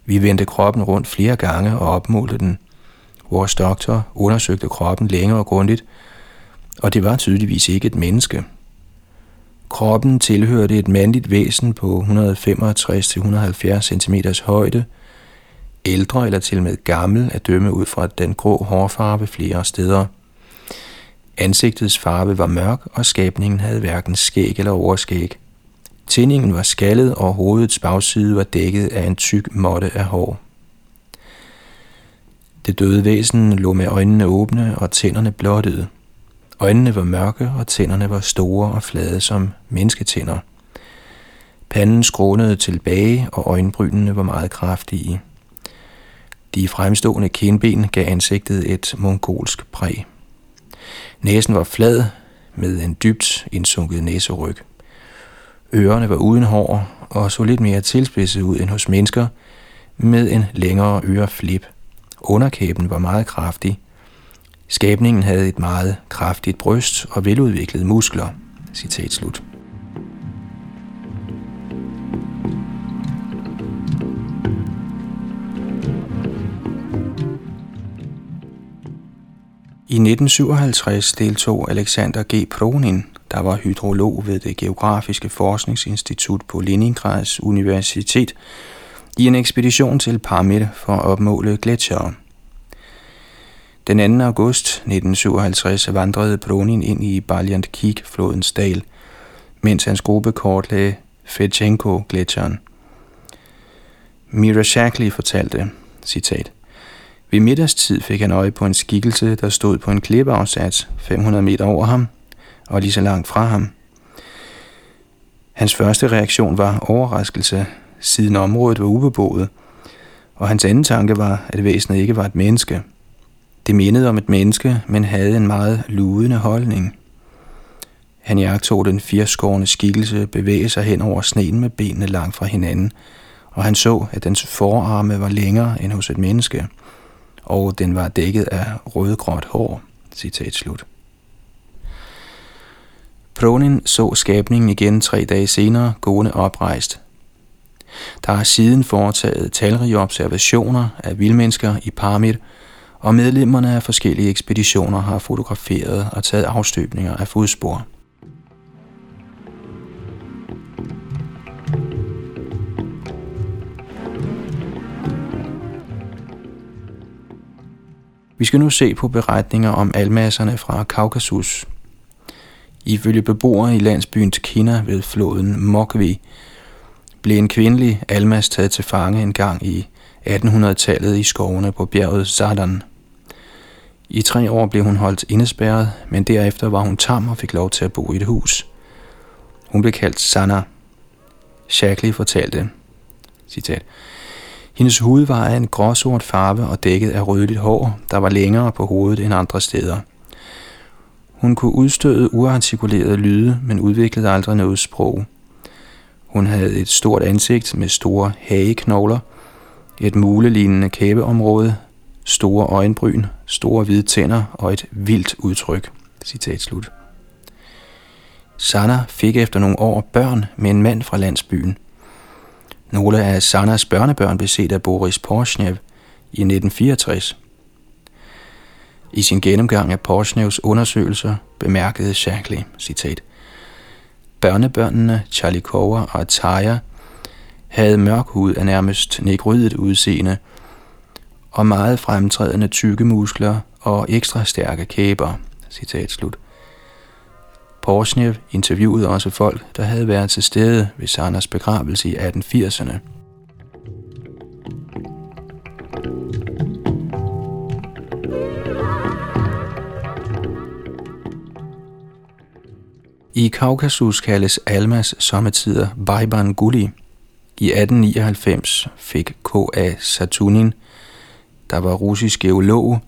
Vi vendte kroppen rundt flere gange og opmålte den. Vores doktor undersøgte kroppen længere og grundigt, og det var tydeligvis ikke et menneske. Kroppen tilhørte et mandligt væsen på 165-170 cm højde, ældre eller til med gammel at dømme ud fra den grå hårfarve flere steder. Ansigtets farve var mørk, og skabningen havde hverken skæg eller overskæg. Tindingen var skaldet, og hovedets bagside var dækket af en tyk måtte af hår. Det døde væsen lå med øjnene åbne og tænderne blottede. Øjnene var mørke, og tænderne var store og flade som mennesketænder. Panden skrånede tilbage, og øjenbrynene var meget kraftige. De fremstående kindben gav ansigtet et mongolsk præg. Næsen var flad med en dybt indsunket næseryg. Ørerne var uden hår og så lidt mere tilspidset ud end hos mennesker, med en længere øreflip. Underkæben var meget kraftig. Skabningen havde et meget kraftigt bryst og veludviklede muskler. Citat slut. I 1957 deltog Alexander G. Pronin, der var hydrolog ved det Geografiske Forskningsinstitut på Leningrads Universitet, i en ekspedition til Pamir for at opmåle gletsjere. Den 2. august 1957 vandrede Pronin ind i Baljant Kik-flodens dal, mens hans gruppe kortlagde Fetchenko-gletsjeren. Mira Shackley fortalte, citat, ved middagstid fik han øje på en skikkelse, der stod på en klippeafsats 500 meter over ham og lige så langt fra ham. Hans første reaktion var overraskelse, siden området var ubeboet, og hans anden tanke var, at væsenet ikke var et menneske. Det mindede om et menneske, men havde en meget ludende holdning. Han jagtog den firskårende skikkelse bevæge sig hen over sneen med benene langt fra hinanden, og han så, at dens forarme var længere end hos et menneske – og den var dækket af rødgråt hår. Citat slut. Pronin så skabningen igen tre dage senere gående oprejst. Der er siden foretaget talrige observationer af vildmennesker i Paramid, og medlemmerne af forskellige ekspeditioner har fotograferet og taget afstøbninger af fodspor. Vi skal nu se på beretninger om almasserne fra Kaukasus. Ifølge beboere i landsbyen Tkina ved floden Mokvi, blev en kvindelig almas taget til fange en gang i 1800-tallet i skovene på bjerget Zadan. I tre år blev hun holdt indespærret, men derefter var hun tam og fik lov til at bo i et hus. Hun blev kaldt Sana. Shackley fortalte, citat, hendes hud var af en gråsort farve og dækket af rødligt hår, der var længere på hovedet end andre steder. Hun kunne udstøde uartikulerede lyde, men udviklede aldrig noget sprog. Hun havde et stort ansigt med store hageknogler, et mulelignende kæbeområde, store øjenbryn, store hvide tænder og et vildt udtryk. Citat slut. Sanna fik efter nogle år børn med en mand fra landsbyen. Nogle af Sannas børnebørn blev set af Boris Porsnev i 1964. I sin gennemgang af Porshnevs undersøgelser bemærkede Shackley, citat, Børnebørnene Charlikova og Taya havde mørk hud af nærmest negrydet udseende og meget fremtrædende tykke muskler og ekstra stærke kæber. Citat slut. Porsnev interviewede også folk, der havde været til stede ved Sanders begravelse i 1880'erne. I Kaukasus kaldes Almas sommetider Baiban Guli. I 1899 fik K.A. Saturnin, der var russisk geolog,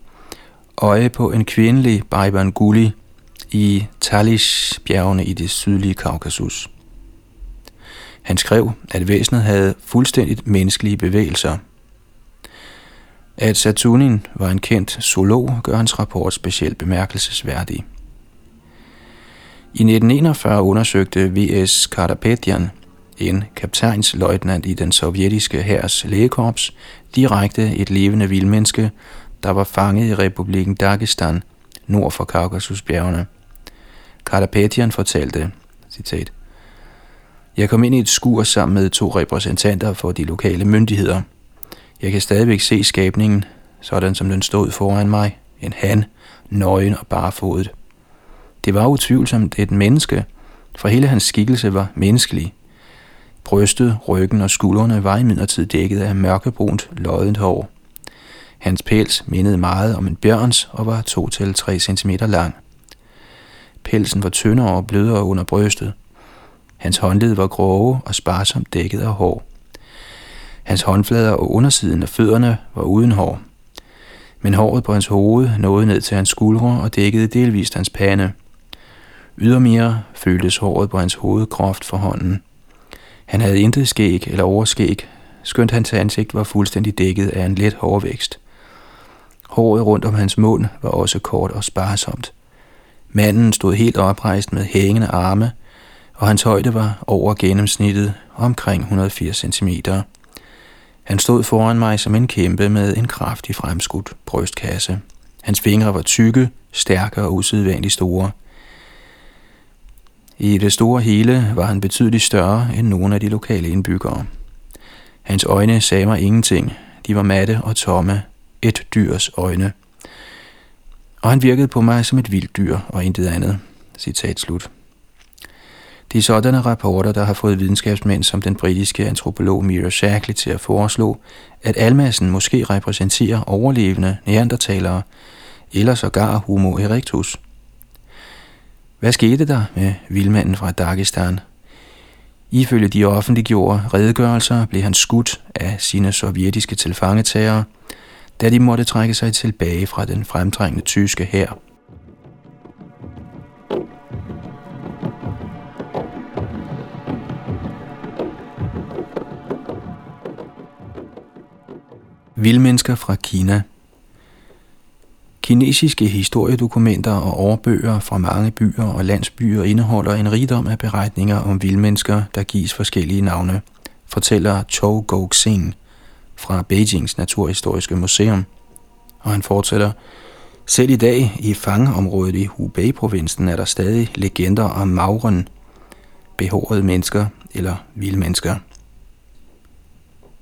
øje på en kvindelig Baiban Guli i Talish-bjergene i det sydlige Kaukasus. Han skrev, at væsenet havde fuldstændigt menneskelige bevægelser. At Saturnin var en kendt zoolog, gør hans rapport specielt bemærkelsesværdig. I 1941 undersøgte V.S. Karapetyan, en kaptajnsløjtnant i den sovjetiske hærs lægekorps, direkte et levende vildmenneske, der var fanget i republikken Dagestan, nord for Kaukasusbjergene. Karapetian fortalte, citat, Jeg kom ind i et skur sammen med to repræsentanter for de lokale myndigheder. Jeg kan stadigvæk se skabningen, sådan som den stod foran mig. En han, nøgen og barefodet. Det var utvivlsomt et menneske, for hele hans skikkelse var menneskelig. Brystet, ryggen og skuldrene var imidlertid dækket af mørkebrunt, loddent hår. Hans pels mindede meget om en bjørns og var 2-3 cm lang. Pelsen var tyndere og blødere under brystet. Hans håndled var grove og sparsomt dækket af hår. Hans håndflader og undersiden af fødderne var uden hår. Men håret på hans hoved nåede ned til hans skuldre og dækkede delvist hans pande. Ydermere føltes håret på hans hoved groft for hånden. Han havde intet skæg eller overskæg, skønt hans ansigt var fuldstændig dækket af en let hårvækst. Håret rundt om hans mund var også kort og sparsomt. Manden stod helt oprejst med hængende arme, og hans højde var over gennemsnittet omkring 180 cm. Han stod foran mig som en kæmpe med en kraftig fremskudt brystkasse. Hans fingre var tykke, stærke og usædvanligt store – i det store hele var han betydeligt større end nogle af de lokale indbyggere. Hans øjne sagde mig ingenting. De var matte og tomme. Et dyrs øjne. Og han virkede på mig som et vildt dyr og intet andet. Citat slut. De sådanne rapporter, der har fået videnskabsmænd som den britiske antropolog Mira Shackley til at foreslå, at almassen måske repræsenterer overlevende neandertalere, eller sågar Homo erectus – hvad skete der med vildmanden fra Dagestan? Ifølge de offentliggjorde redegørelser blev han skudt af sine sovjetiske tilfangetagere, da de måtte trække sig tilbage fra den fremtrængende tyske hær. Vildmennesker fra Kina – Kinesiske historiedokumenter og årbøger fra mange byer og landsbyer indeholder en rigdom af beretninger om vildmennesker, der gives forskellige navne, fortæller Chou Gouxing fra Beijings Naturhistoriske Museum. Og han fortsætter, selv i dag i fangeområdet i Hubei-provinsen er der stadig legender om mauren, behårede mennesker eller vildmennesker.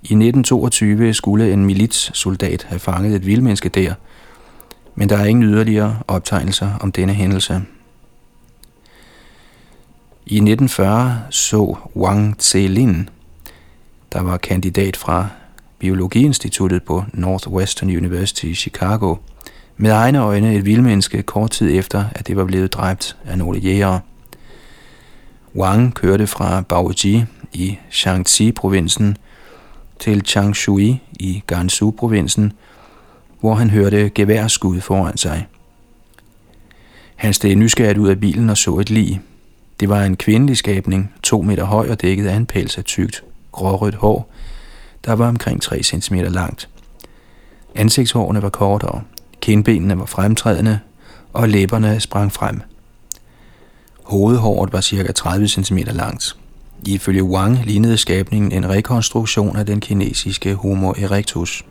I 1922 skulle en militssoldat have fanget et vildmenneske der – men der er ingen yderligere optegnelser om denne hændelse. I 1940 så Wang Zelin, der var kandidat fra Biologiinstituttet på Northwestern University i Chicago, med egne øjne et vildmenneske kort tid efter, at det var blevet dræbt af nogle jægere. Wang kørte fra Baoji i Shaanxi-provinsen til Changshui i Gansu-provinsen – hvor han hørte geværskud foran sig. Han steg nysgerrigt ud af bilen og så et lig. Det var en kvindelig skabning, to meter høj og dækket af en pels af tykt, grårødt hår, der var omkring 3 cm langt. Ansigtshårene var kortere, kindbenene var fremtrædende, og læberne sprang frem. Hovedhåret var ca. 30 cm langt. Ifølge Wang lignede skabningen en rekonstruktion af den kinesiske Homo erectus.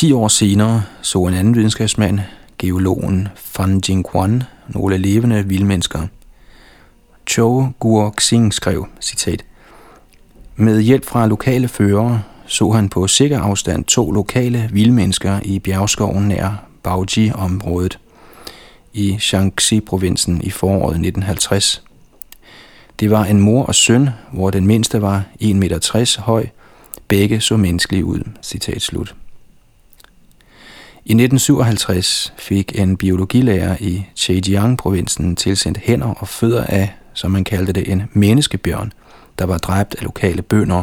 Ti år senere så en anden videnskabsmand, geologen Fan Jingquan, nogle levende vildmennesker. Chou Guoxing skrev, citat, Med hjælp fra lokale førere så han på sikker afstand to lokale vildmennesker i bjergskoven nær Baoji-området i Shaanxi-provinsen i foråret 1950. Det var en mor og søn, hvor den mindste var 1,60 meter høj. Begge så menneskelige ud. Citat slut. I 1957 fik en biologilærer i Zhejiang-provinsen tilsendt hænder og fødder af, som man kaldte det, en menneskebjørn, der var dræbt af lokale bønder.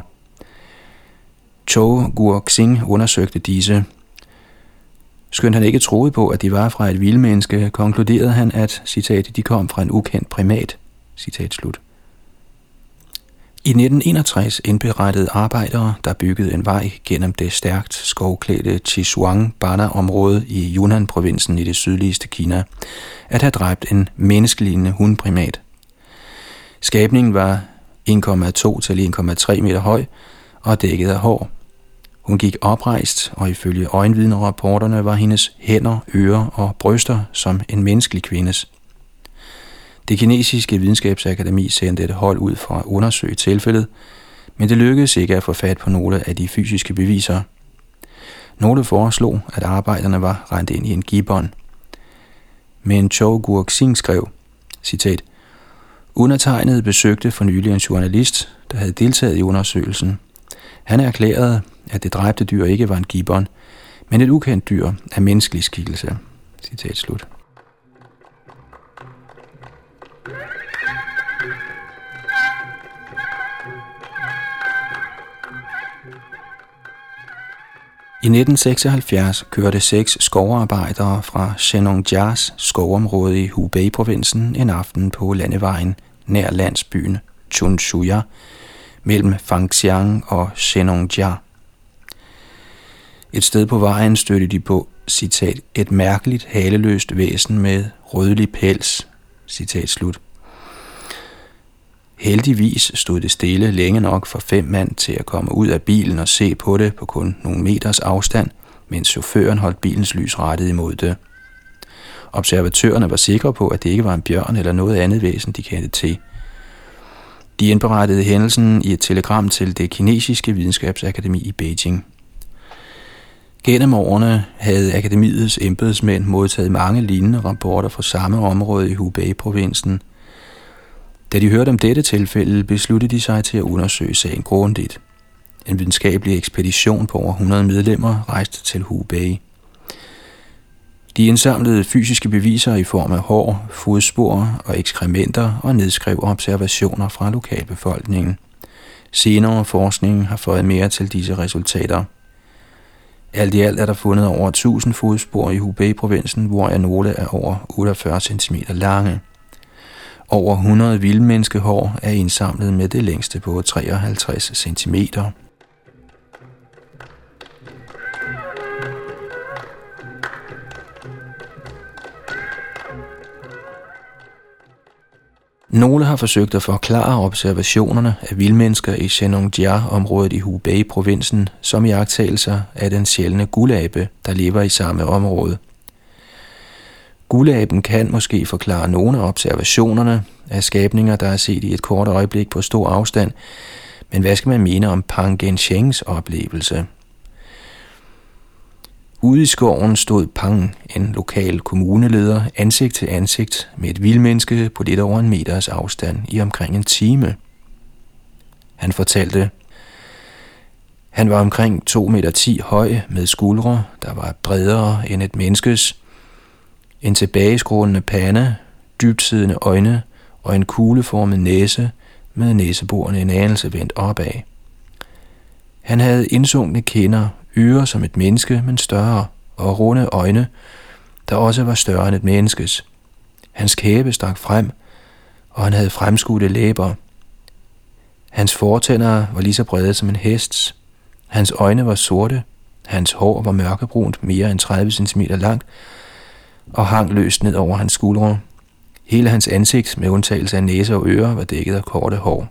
Chou Guoxing undersøgte disse. Skønt han ikke troede på, at de var fra et vildmenneske, konkluderede han, at, citat, de kom fra en ukendt primat, citat slut. I 1961 indberettede arbejdere, der byggede en vej gennem det stærkt skovklædte Chishuang-Bana-område i Yunnan-provinsen i det sydligste Kina, at have dræbt en menneskelignende hundprimat. Skabningen var 1,2 til 1,3 meter høj og dækket af hår. Hun gik oprejst, og ifølge øjenvidnerapporterne var hendes hænder, ører og bryster som en menneskelig kvindes. Det kinesiske videnskabsakademi sendte et hold ud for at undersøge tilfældet, men det lykkedes ikke at få fat på nogle af de fysiske beviser. Nogle foreslog, at arbejderne var rent ind i en gibbon. Men Chou Guoxing skrev, citat, Undertegnet besøgte for nylig en journalist, der havde deltaget i undersøgelsen. Han erklærede, at det dræbte dyr ikke var en gibbon, men et ukendt dyr af menneskelig skikkelse. Citat slut. I 1976 kørte seks skovarbejdere fra Shenongjias skovområde i Hubei-provinsen en aften på landevejen nær landsbyen Chunshuya mellem Fangxiang og Shenongjia. Et sted på vejen stødte de på, citat, et mærkeligt haleløst væsen med rødlig pels, citat slut. Heldigvis stod det stille længe nok for fem mand til at komme ud af bilen og se på det på kun nogle meters afstand, mens chaufføren holdt bilens lys rettet imod det. Observatørerne var sikre på, at det ikke var en bjørn eller noget andet væsen, de kendte til. De indberettede hændelsen i et telegram til det kinesiske videnskabsakademi i Beijing. Gennem årene havde akademiets embedsmænd modtaget mange lignende rapporter fra samme område i Hubei-provinsen – da de hørte om dette tilfælde, besluttede de sig til at undersøge sagen grundigt. En videnskabelig ekspedition på over 100 medlemmer rejste til Hubei. De indsamlede fysiske beviser i form af hår, fodspor og ekskrementer og nedskrev observationer fra lokalbefolkningen. Senere forskning har fået mere til disse resultater. Alt i alt er der fundet over 1000 fodspor i Hubei-provinsen, hvor nogle er over 48 cm lange. Over 100 vildmenneskehår er indsamlet med det længste på 53 cm. Nogle har forsøgt at forklare observationerne af vildmennesker i Shenongjia-området i Hubei-provinsen som i agtagelser af den sjældne gulabe, der lever i samme område. Gulaben kan måske forklare nogle af observationerne af skabninger, der er set i et kort øjeblik på stor afstand, men hvad skal man mene om Pang Genshengs oplevelse? Ude i skoven stod Pang, en lokal kommuneleder, ansigt til ansigt med et vildmenneske på lidt over en meters afstand i omkring en time. Han fortalte, han var omkring 2,10 meter høj med skuldre, der var bredere end et menneskes, en tilbageskrålende pande, dybtsiddende øjne og en kugleformet næse med næseborene en anelse vendt opad. Han havde indsunkne kinder, ører som et menneske, men større, og runde øjne, der også var større end et menneskes. Hans kæbe stak frem, og han havde fremskudte læber. Hans fortænder var lige så brede som en hests. Hans øjne var sorte, hans hår var mørkebrunt, mere end 30 cm langt, og hang løst ned over hans skuldre. Hele hans ansigt, med undtagelse af næse og ører, var dækket af korte hår.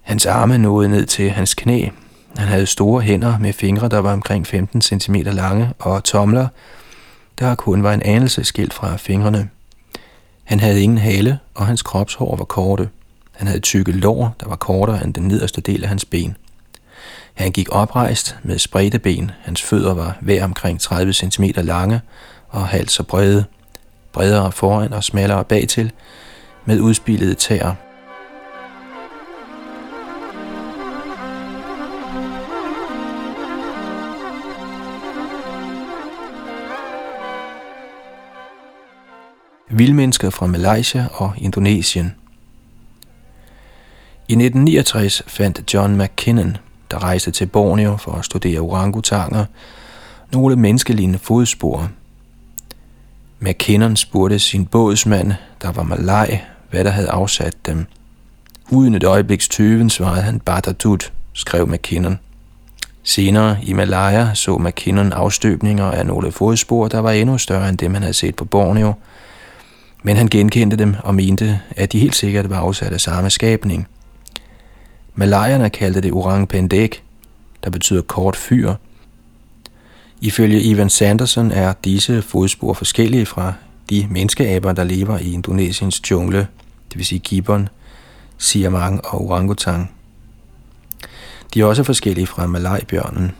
Hans arme nåede ned til hans knæ. Han havde store hænder med fingre, der var omkring 15 cm lange, og tomler, der kun var en anelse skilt fra fingrene. Han havde ingen hale, og hans kropshår var korte. Han havde tykke lår, der var kortere end den nederste del af hans ben. Han gik oprejst med spredte ben. Hans fødder var hver omkring 30 cm lange og halvt så brede. Bredere foran og smallere bagtil, med udspilede tæer. Vildmennesker fra Malaysia og Indonesien. I 1969 fandt John McKinnon, der rejste til Borneo for at studere orangutanger, nogle menneskelignende fodspor. McKinnon spurgte sin bådsmand, der var malaj, hvad der havde afsat dem. Uden et øjebliks tøven svarede han Batatut, skrev McKinnon. Senere i Malaya så McKinnon afstøbninger af nogle fodspor, der var endnu større end dem, han havde set på Borneo – men han genkendte dem og mente, at de helt sikkert var afsat af samme skabning. Malayerne kaldte det orang pendek, der betyder kort fyr. Ifølge Ivan Sanderson er disse fodspor forskellige fra de menneskeaber, der lever i Indonesiens jungle, det vil sige gibbon, siamang og orangutang. De er også forskellige fra malajbjørnen.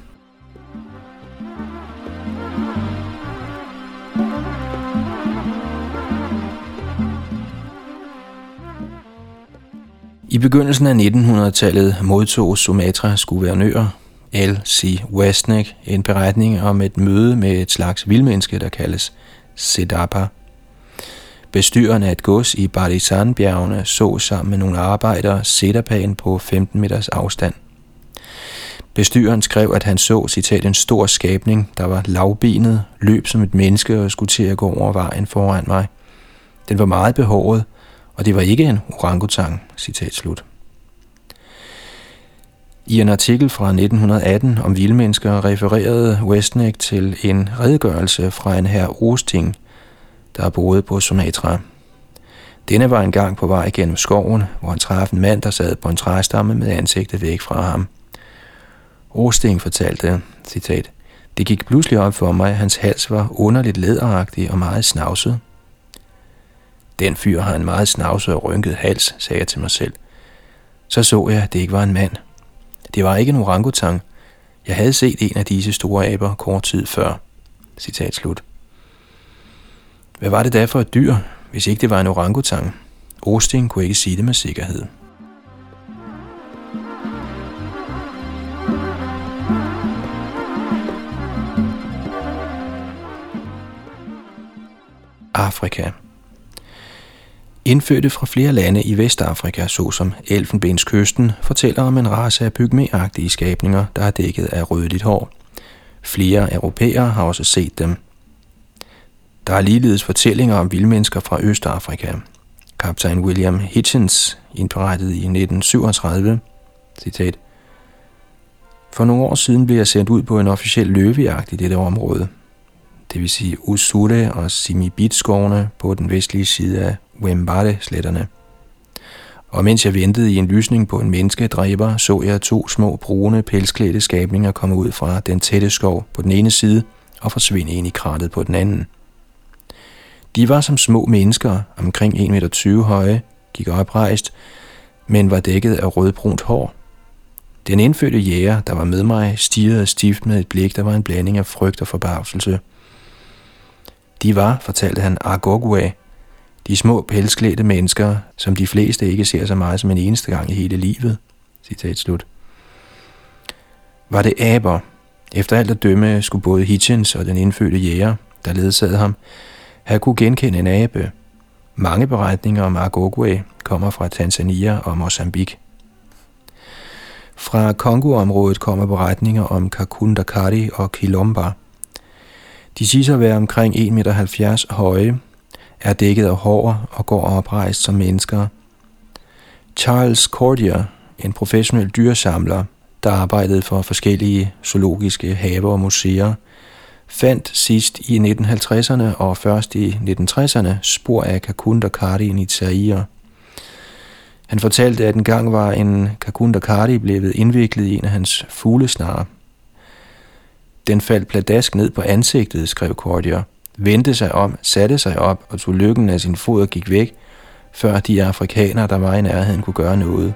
I begyndelsen af 1900-tallet modtog Sumatras guvernør L.C. Westnick en beretning om et møde med et slags vildmenneske, der kaldes Sedapa. Bestyreren af et gods i Barisan-bjergene så sammen med nogle arbejdere Sedapaen på 15 meters afstand. Bestyreren skrev, at han så, citat, en stor skabning, der var lavbenet, løb som et menneske og skulle til at gå over vejen foran mig. Den var meget behåret, og det var ikke en orangutang, citat slut. I en artikel fra 1918 om vildmennesker refererede Westneck til en redegørelse fra en herr Osting, der boede på Sumatra. Denne var engang på vej gennem skoven, hvor han traf en mand, der sad på en træstamme med ansigtet væk fra ham. Osting fortalte, citat, Det gik pludselig op for mig, at hans hals var underligt læderagtig og meget snavset. Den fyr har en meget snavset og rynket hals, sagde jeg til mig selv. Så så jeg, at det ikke var en mand. Det var ikke en orangutang. Jeg havde set en af disse store aber kort tid før. Citat slut. Hvad var det da for et dyr, hvis ikke det var en orangutang? Osting kunne ikke sige det med sikkerhed. Afrika Indfødte fra flere lande i Vestafrika, såsom Elfenbenskysten, fortæller om en race af pygmæagtige skabninger, der er dækket af rødligt hår. Flere europæere har også set dem. Der er ligeledes fortællinger om vildmennesker fra Østafrika. Kaptajn William Hitchens indberettede i 1937, citat, For nogle år siden blev jeg sendt ud på en officiel løvejagt i dette område, det vil sige Usure og Simibit-skovene på den vestlige side af Wembare-sletterne. Og mens jeg ventede i en lysning på en menneskedræber, så jeg to små brune pelsklædte skabninger komme ud fra den tætte skov på den ene side og forsvinde ind i krattet på den anden. De var som små mennesker, omkring 1,20 meter høje, gik oprejst, men var dækket af rødbrunt hår. Den indfødte jæger, der var med mig, stirrede stift med et blik, der var en blanding af frygt og forbavselse. De var, fortalte han, Agogwe, de små pelsklædte mennesker, som de fleste ikke ser så meget som en eneste gang i hele livet. Citat slut. Var det aber? Efter alt at dømme skulle både Hitchens og den indfødte jæger, der ledsagede ham, have kunne genkende en abe. Mange beretninger om Agogwe kommer fra Tanzania og Mozambique. Fra Kongo-området kommer beretninger om Kakundakari og Kilomba. De siges at være omkring 1,70 meter høje, er dækket af hår og går oprejst som mennesker. Charles Cordier, en professionel dyresamler, der arbejdede for forskellige zoologiske haver og museer, fandt sidst i 1950'erne og først i 1960'erne spor af Kakundakari i Zaire. Han fortalte, at en gang var en Kakundakari blevet indviklet i en af hans fuglesnare. Den faldt pladask ned på ansigtet, skrev Cordier, vendte sig om, satte sig op og tog lykken af sin fod og gik væk, før de afrikanere, der var i nærheden, kunne gøre noget.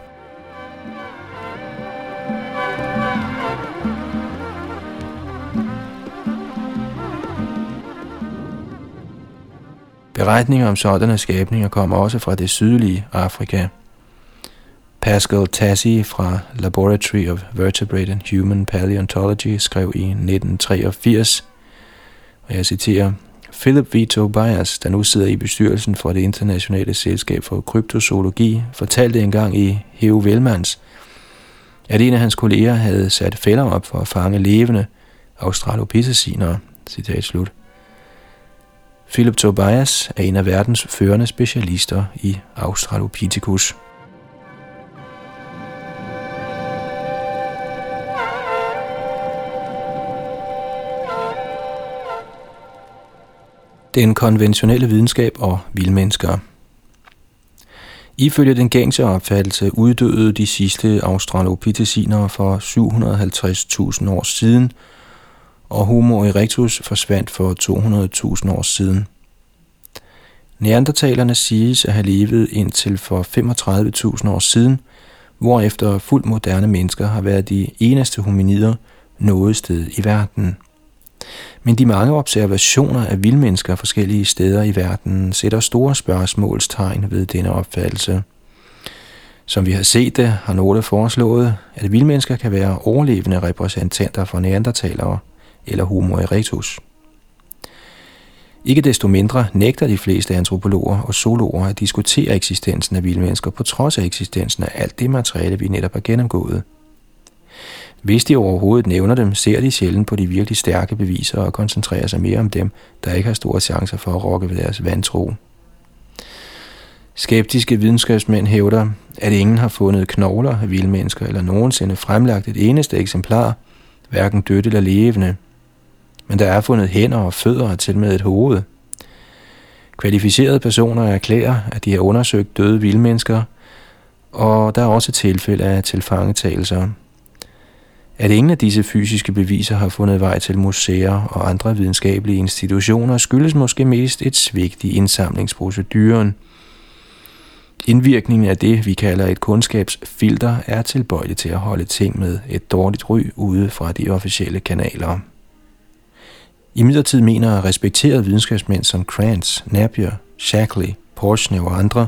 Beretninger om sådanne skabninger kommer også fra det sydlige Afrika. Pascal Tassi fra Laboratory of Vertebrate and Human Paleontology skrev i 1983, og jeg citerer, Philip Vito Bias, der nu sidder i bestyrelsen for det internationale selskab for kryptozoologi, fortalte engang i Heo Velmans, at en af hans kolleger havde sat fælder op for at fange levende australopitheciner. Citat slut. Philip Tobias er en af verdens førende specialister i Australopithecus. Den konventionelle videnskab og vildmennesker. Ifølge den gængse opfattelse uddøde de sidste australopitheciner for 750.000 år siden – og Homo erectus forsvandt for 200.000 år siden. Neandertalerne siges at have levet indtil for 35.000 år siden, hvorefter fuldt moderne mennesker har været de eneste hominider noget sted i verden. Men de mange observationer af vildmennesker forskellige steder i verden sætter store spørgsmålstegn ved denne opfattelse. Som vi har set det, har nogle foreslået, at vildmennesker kan være overlevende repræsentanter for neandertalere – eller Homo erectus. Ikke desto mindre nægter de fleste antropologer og zoologer at diskutere eksistensen af vildmennesker på trods af eksistensen af alt det materiale, vi netop har gennemgået. Hvis de overhovedet nævner dem, ser de sjældent på de virkelig stærke beviser og koncentrerer sig mere om dem, der ikke har store chancer for at rokke ved deres vantro. Skeptiske videnskabsmænd hævder, at ingen har fundet knogler af vildmennesker eller nogensinde fremlagt et eneste eksemplar, hverken dødt eller levende, men der er fundet hænder og fødder og til med et hoved. Kvalificerede personer erklærer, at de har undersøgt døde vildmennesker, og der er også tilfælde af tilfangetagelser. At ingen af disse fysiske beviser har fundet vej til museer og andre videnskabelige institutioner, skyldes måske mest et svigt i indsamlingsproceduren. Indvirkningen af det, vi kalder et kundskabsfilter, er tilbøjelig til at holde ting med et dårligt ry ude fra de officielle kanaler. I midlertid mener respekterede videnskabsmænd som Krantz, Napier, Shackley, Porschner og andre,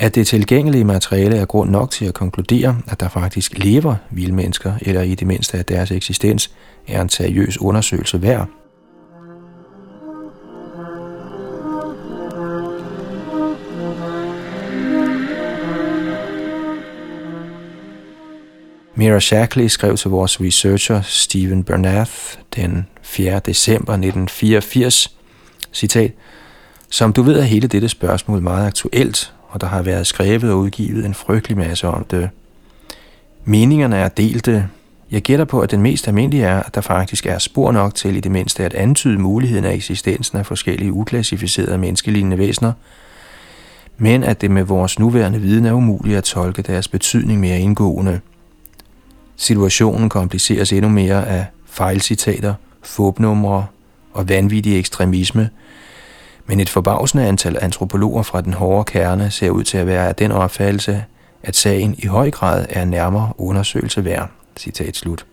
at det tilgængelige materiale er grund nok til at konkludere, at der faktisk lever vildmennesker, eller i det mindste at deres eksistens er en seriøs undersøgelse værd. Mira Shackley skrev til vores researcher Stephen Bernath den 4. december 1984, citat, Som du ved er hele dette spørgsmål meget aktuelt, og der har været skrevet og udgivet en frygtelig masse om det. Meningerne er delte. Jeg gætter på, at den mest almindelige er, at der faktisk er spor nok til i det mindste at antyde muligheden af eksistensen af forskellige uklassificerede menneskelignende væsener, men at det med vores nuværende viden er umuligt at tolke deres betydning mere indgående – Situationen kompliceres endnu mere af fejlcitater, fåbnumre og vanvittig ekstremisme, men et forbavsende antal antropologer fra den hårde kerne ser ud til at være af den opfattelse, at sagen i høj grad er nærmere undersøgelse værd. Citat slut.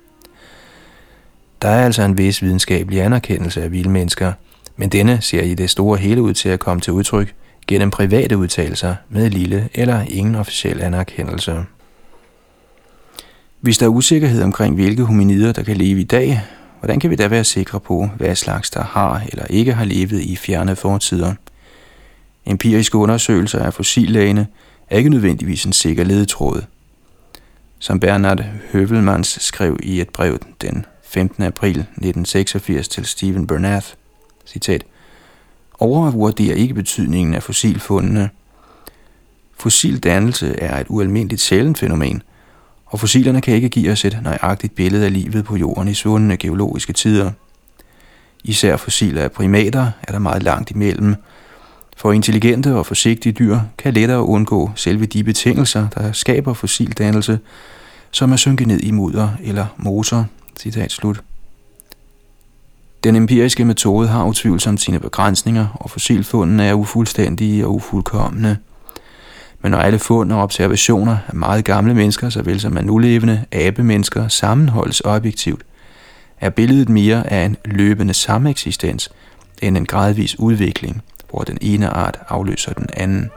Der er altså en vis videnskabelig anerkendelse af vilde mennesker, men denne ser i det store hele ud til at komme til udtryk gennem private udtalelser med lille eller ingen officiel anerkendelse. Hvis der er usikkerhed omkring, hvilke hominider, der kan leve i dag, hvordan kan vi da være sikre på, hvad slags der har eller ikke har levet i fjerne fortider? Empiriske undersøgelser af fossillagene er ikke nødvendigvis en sikker ledetråd. Som Bernard Høvelmans skrev i et brev den 15. april 1986 til Stephen Bernath, citat, overvurderer ikke betydningen af fossilfundene. Fossildannelse er et ualmindeligt sjældent fænomen, og fossilerne kan ikke give os et nøjagtigt billede af livet på jorden i svundne geologiske tider. Især fossiler af primater er der meget langt imellem, for intelligente og forsigtige dyr kan lettere undgå selve de betingelser, der skaber fossildannelse, som er synket ned i mudder eller moser. Citat slut. Den empiriske metode har utvivlsomt sine begrænsninger, og fossilfundene er ufuldstændige og ufuldkommende. Men når alle fund og observationer af meget gamle mennesker, såvel som af nulevende abemennesker, sammenholdes objektivt, er billedet mere af en løbende sameksistens end en gradvis udvikling, hvor den ene art afløser den anden.